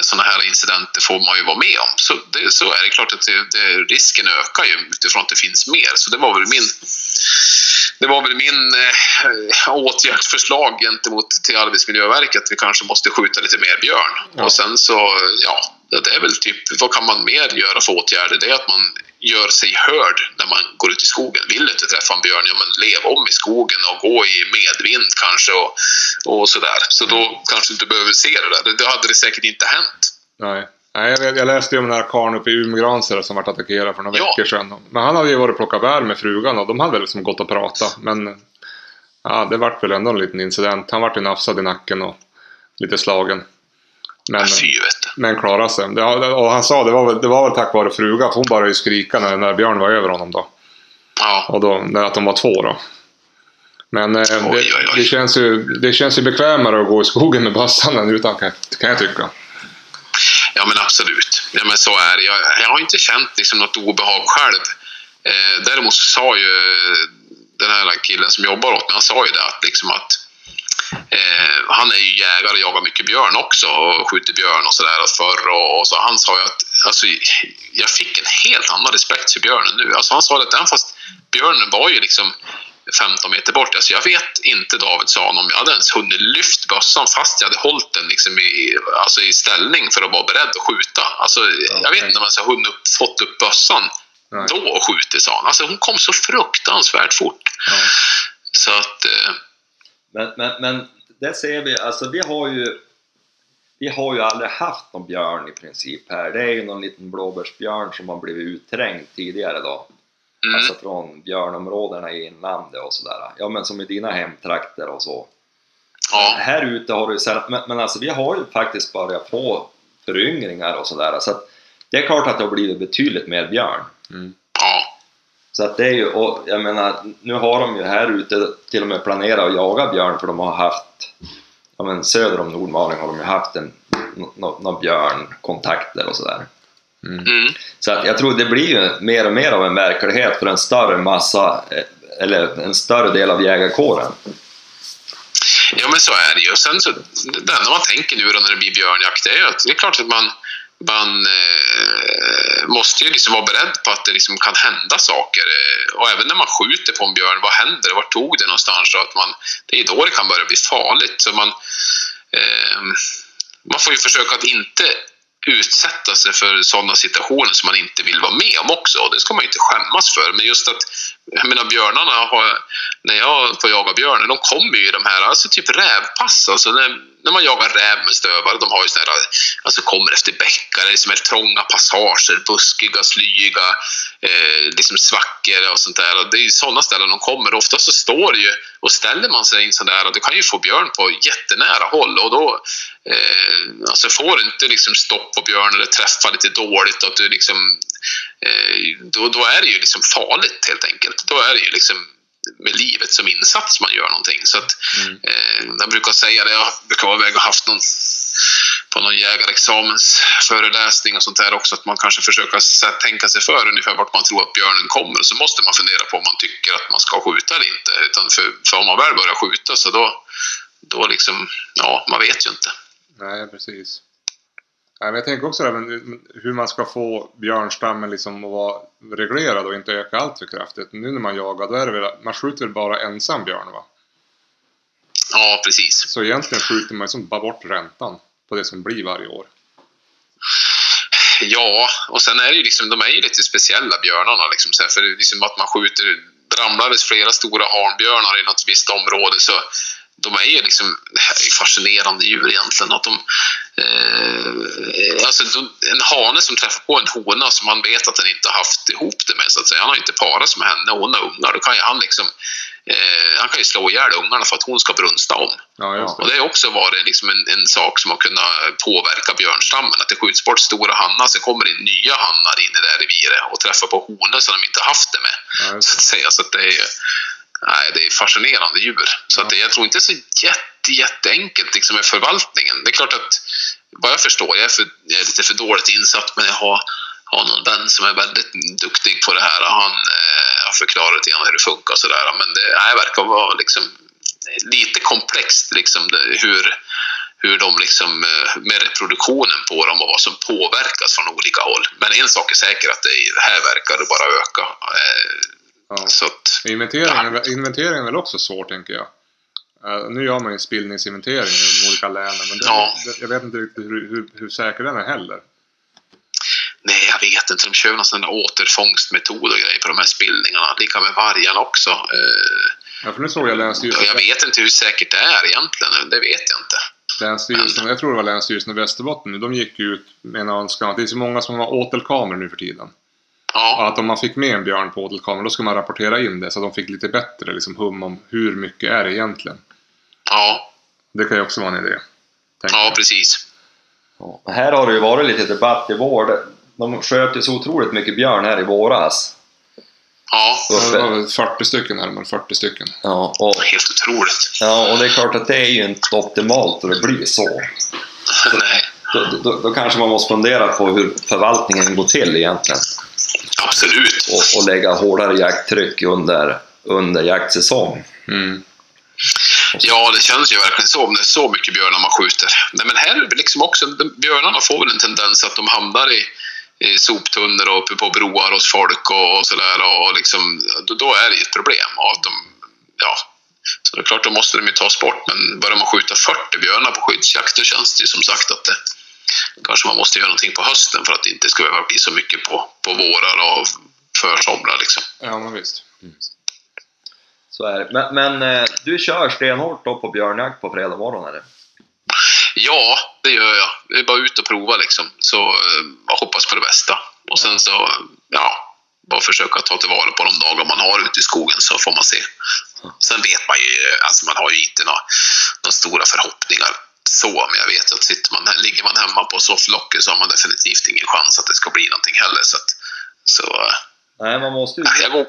sådana här incidenter får man ju vara med om. Så, det, så är det klart att det, det, risken ökar ju utifrån att det finns mer. Så det var väl min, det var väl min eh, åtgärdsförslag gentemot till Arbetsmiljöverket. Vi kanske måste skjuta lite mer björn. Ja. Och sen så, ja, det är väl typ, vad kan man mer göra för åtgärder? Det är att man gör sig hörd när man går ut i skogen. Vill du inte träffa en björn, ja men lev om i skogen och gå i medvind kanske och, och sådär. Så då kanske du inte behöver se det där. Då hade det säkert inte hänt. Nej. Nej, jag, jag läste ju om den här karln uppe i Umgransele som vart attackerad för några Ja. veckor sedan. Men han hade ju varit och plockat bär med frugan och de hade väl liksom gått och pratat. Men ja, det vart väl ändå en liten incident. Han vart ju nafsad i nacken och lite slagen. Men, Fy men klarade sig. Det, och han sa det var, väl, det var väl tack vare fruga, för hon började ju skrika när, när Björn var över honom då. Ja. Och då, när att de var två då. Men eh, det, Oj, oj, oj. Det, känns ju, det känns ju bekvämare att gå i skogen med bössan än utan kan, kan jag tycka. Ja, men absolut. Ja, men så är det. Jag, jag har inte känt liksom något obehag själv. Eh, däremot så sa ju den här killen som jobbar åt mig, han sa ju det att, liksom att eh, han är ju jägare och jagar mycket björn också och skjuter björn och sådär förr. Och, och så han sa ju att alltså, jag fick en helt annan respekt för björnen nu. Alltså, han sa att även fast björnen var ju liksom 15 meter bort. Alltså jag vet inte, David sa han, om jag hade ens hunnit lyft bössan fast jag hade hållit den liksom i, alltså i ställning för att vara beredd att skjuta. Alltså, Jag vet inte om jag hunnit upp, fått upp bössan Nej. då och skjutit, sa han. Alltså hon kom så fruktansvärt fort. Ja. Så att, eh, Men, men, men det ser vi, alltså vi har ju vi har ju aldrig haft någon björn i princip här. Det är ju någon liten blåbärsbjörn som har blivit utträngd tidigare då. mm, Alltså från björnområdena i inlandet och sådär. Ja men som i dina hemtrakter och så. ja, Här ute har du ju men, men alltså vi har ju faktiskt börjat få föryngringar och sådär. Så att det är klart att det har blivit betydligt mer björn. ja, Så att det är ju, och jag menar, nu har de ju här ute till och med planerat att jaga björn för de har haft, ja men söder om Nordmaling har de ju haft en, någon nå, björnkontakter och sådär. mm, Så att jag tror det blir ju mer och mer av en verklighet för en större massa, eller en större del av jägarkåren. ja men så är det ju. Och sen så, det enda man tänker nu då när det blir björnjakt det är ju att det är klart att man man eh, måste ju liksom vara beredd på att det liksom kan hända saker. Och även när man skjuter på en björn, vad händer? Vart tog det någonstans? Så att man, det är då det kan börja bli farligt. Så man, eh, man får ju försöka att inte utsätta sig för sådana situationer som man inte vill vara med om också. Och det ska man ju inte skämmas för. Men just att jag menar björnarna har, när jag får jaga björn, de kommer ju i de här, alltså typ rävpass, alltså när, när man jagar räv med stövare, de har ju sådana här, alltså kommer efter bäckar, det är liksom helt trånga passager, buskiga, slyiga, eh, liksom svackor och sånt där. Och det är sådana ställen de kommer. Ofta så står det ju, och ställer man sig in sådär, där, och du kan ju få björn på jättenära håll och då eh, alltså får du inte liksom stopp på björn eller träffa lite dåligt, att du liksom, eh, då, då är det ju liksom farligt helt enkelt. Då är det ju liksom med livet som insats man gör någonting. Så att, Mm. eh, jag brukar säga det, jag brukar vara iväg och haft någon på någon jägarexamensföreläsning och sånt där också, att man kanske försöker tänka sig för ungefär vart man tror att björnen kommer och så måste man fundera på om man tycker att man ska skjuta eller inte. Utan för, för om man väl börjar skjuta så då, då liksom, ja, man vet ju inte. Nej, precis. Men jag tänker också även hur man ska få björnstammen liksom att vara reglerad och inte öka allt för kraftigt. Nu när man jagar, då är det väl, man skjuter väl bara ensam björn va? Ja, precis. Så egentligen skjuter man ju som bara bort räntan på det som blir varje år. Ja, och sen är det ju liksom, de är ju lite speciella björnarna. Liksom, för det är liksom att man skjuter, ramlar det flera stora hanbjörnar i något visst område så de är ju liksom, fascinerande djur egentligen. Att de, eh, alltså en hane som träffar på en hona som man vet att den inte har haft ihop det med, så att säga. Han har inte parat sig med henne och hon har ungar. Då kan ju han liksom, eh, han kan ju slå ihjäl ungarna för att hon ska brunsta om. Ja, just Och det. det har också varit liksom en, en sak som har kunnat påverka björnstammen. Att det skjuts bort stora hannar, så kommer det nya hannar in i det här reviret och träffar på honor som de inte haft det med. Ja, just Så att säga. Så att det är, nej, det är fascinerande djur. Så Ja. att det, jag tror inte det är så jätte, jätteenkelt liksom med förvaltningen. Det är klart att, vad jag förstår, jag är, för, jag är lite för dåligt insatt, men jag har, har någon vän som är väldigt duktig på det här. och Han eh, har förklarat lite grann hur det funkar och sådär. Men det nej, verkar vara liksom lite komplext liksom det, hur, hur de liksom eh, med reproduktionen på dem och vad som påverkas från olika håll. Men en sak är säker att det, här verkar det bara öka. Eh, Ja. Så att, Inventeringen, väl- inventeringen är väl också svår, tänker jag. Eh, nu gör man ju en spillningsinventering i de olika länen, men det, Ja. det, jag vet inte riktigt hur, hur, hur säker den är heller. nej, jag vet inte. De kör någon sån återfångstmetod och grejer på de här spillningarna. Lika med vargarna också. Eh, Ja, för nu såg jag Länsstyrelsen, jag vet inte hur säkert det är egentligen. Det vet jag inte. länsstyrelsen jag tror det var Länsstyrelsen i Västerbotten, de gick ut med en önskan att det är så många som har åtelkameror nu för tiden. Ja, att om man fick med en björn på åtelkameran, då ska man rapportera in det så att de fick lite bättre liksom, hum om hur mycket är det egentligen. Ja, Det kan ju också vara en idé. tänker ja jag. precis. Ja, här har det ju varit lite debatt i vår. De sköt ju så otroligt mycket björn här i våras. Ja, det var väl 40 stycken, närmare 40 stycken. Ja, och, helt otroligt. ja, och det är klart att det är ju inte optimalt att det blir så. Nej, Då, då, då kanske man måste fundera på hur förvaltningen går till egentligen. absolut. Och, och lägga hårdare jakttryck under, under jaktsäsong. Mm. Ja, det känns ju verkligen så om det är så mycket björnar man skjuter. Nej, men här liksom också, björnarna får väl en tendens att de hamnar i, i soptunnor och uppe på broar hos folk och, och sådär. Och liksom, då, då är det ju ett problem. Och att de, ja, så det är klart, då måste de ju tas bort. Men börjar man skjuta 40 björnar på skyddsjakt, då känns det ju som sagt att det, kanske man måste göra någonting på hösten för att det inte ska behöva bli så mycket på, på vårar och försomrar. Liksom. Ja, men visst. Så är det. Men, men eh, du kör stenhårt då på björnjakt på fredag morgon eller? Ja, det gör jag. Det är bara ut och prova liksom. Så eh, bara hoppas på det bästa. Och sen så, eh, ja, bara försöka ta tillvara på de dagar man har ute i skogen så får man se. Sen vet man ju, alltså man har ju inte några, några stora förhoppningar så, men jag vet att sitter man, ligger man hemma på sofflocket så har man definitivt ingen chans att det ska bli någonting heller. Så, att, så eh, Nej, man måste ju jag går,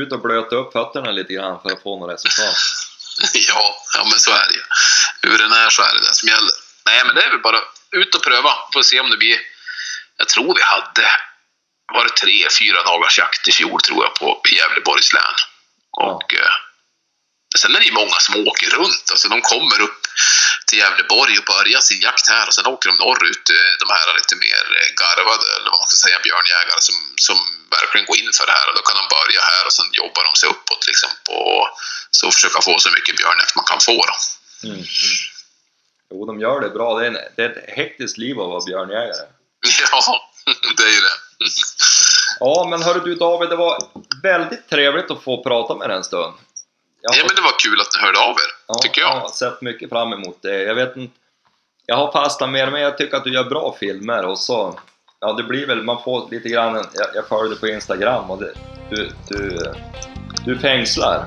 ut och blöta upp fötterna lite grann för att få något resultat. ja, ja, men så är det ju. Hur den är så är det det som gäller. Nej, men det är väl bara ut och pröva. Får se om det blir... Jag tror vi hade... Var det tre, fyra dagars jakt i fjol tror jag på Gävleborgs län. Och eh, sen är det ju många som åker runt. Alltså de kommer upp till Gävleborg och börjar sin jakt här och sen åker de norrut. eh, De här lite mer eh, garvade, eller vad man ska säga, björnjägare som, som verkligen går in för det här. Och då kan de börja här och sen jobbar de sig uppåt liksom på så försöka få så mycket björnjakt man kan få. Då. Mm. Mm. Jo, de gör det bra. Det är, en, det är ett hektiskt liv att vara björnjägare. Ja, det är ju det. Ja, men hörru du David, det var väldigt trevligt att få prata med dig en stund. Ja, fått- men det var kul att ni hörde av er, Ja, tycker Jag jag. har sett mycket fram emot det. Jag vet inte... Jag har fastnat mer men jag tycker att du gör bra filmer och så... Ja, det blir väl... Man får lite grann... en- Jag, jag följer dig på Instagram och det, du, du... Du fängslar.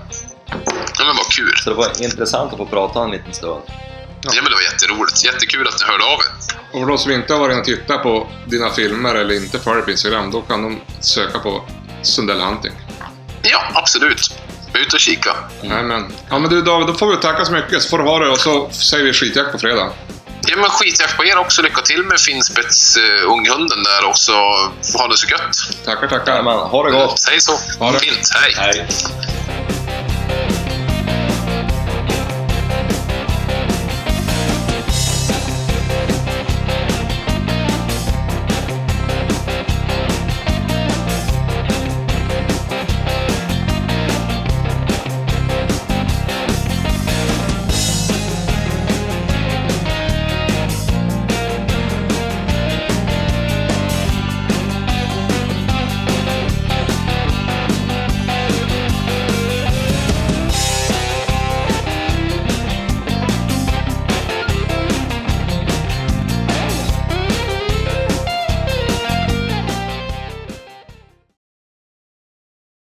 Ja, men vad kul. Så det var intressant att få prata en liten stund. Ja, men det var jätteroligt. Jättekul att ni hörde av er. Och för de som inte har varit och tittat på dina filmer eller inte följer på Instagram, då kan de söka på Sundell Hunting. Ja, absolut. Ut och kika. Nej, men, ja men du David, då får vi tacka så mycket så får du ha det och så säger vi skitjakt på fredag. Ja, men skitjakt på er också. Lycka till med finspets uh, unghunden där också. Ha det så gött. Tackar, tackar. Jajamän, ha det gott! Säg så. Ha det. Fint. Hej. Hej!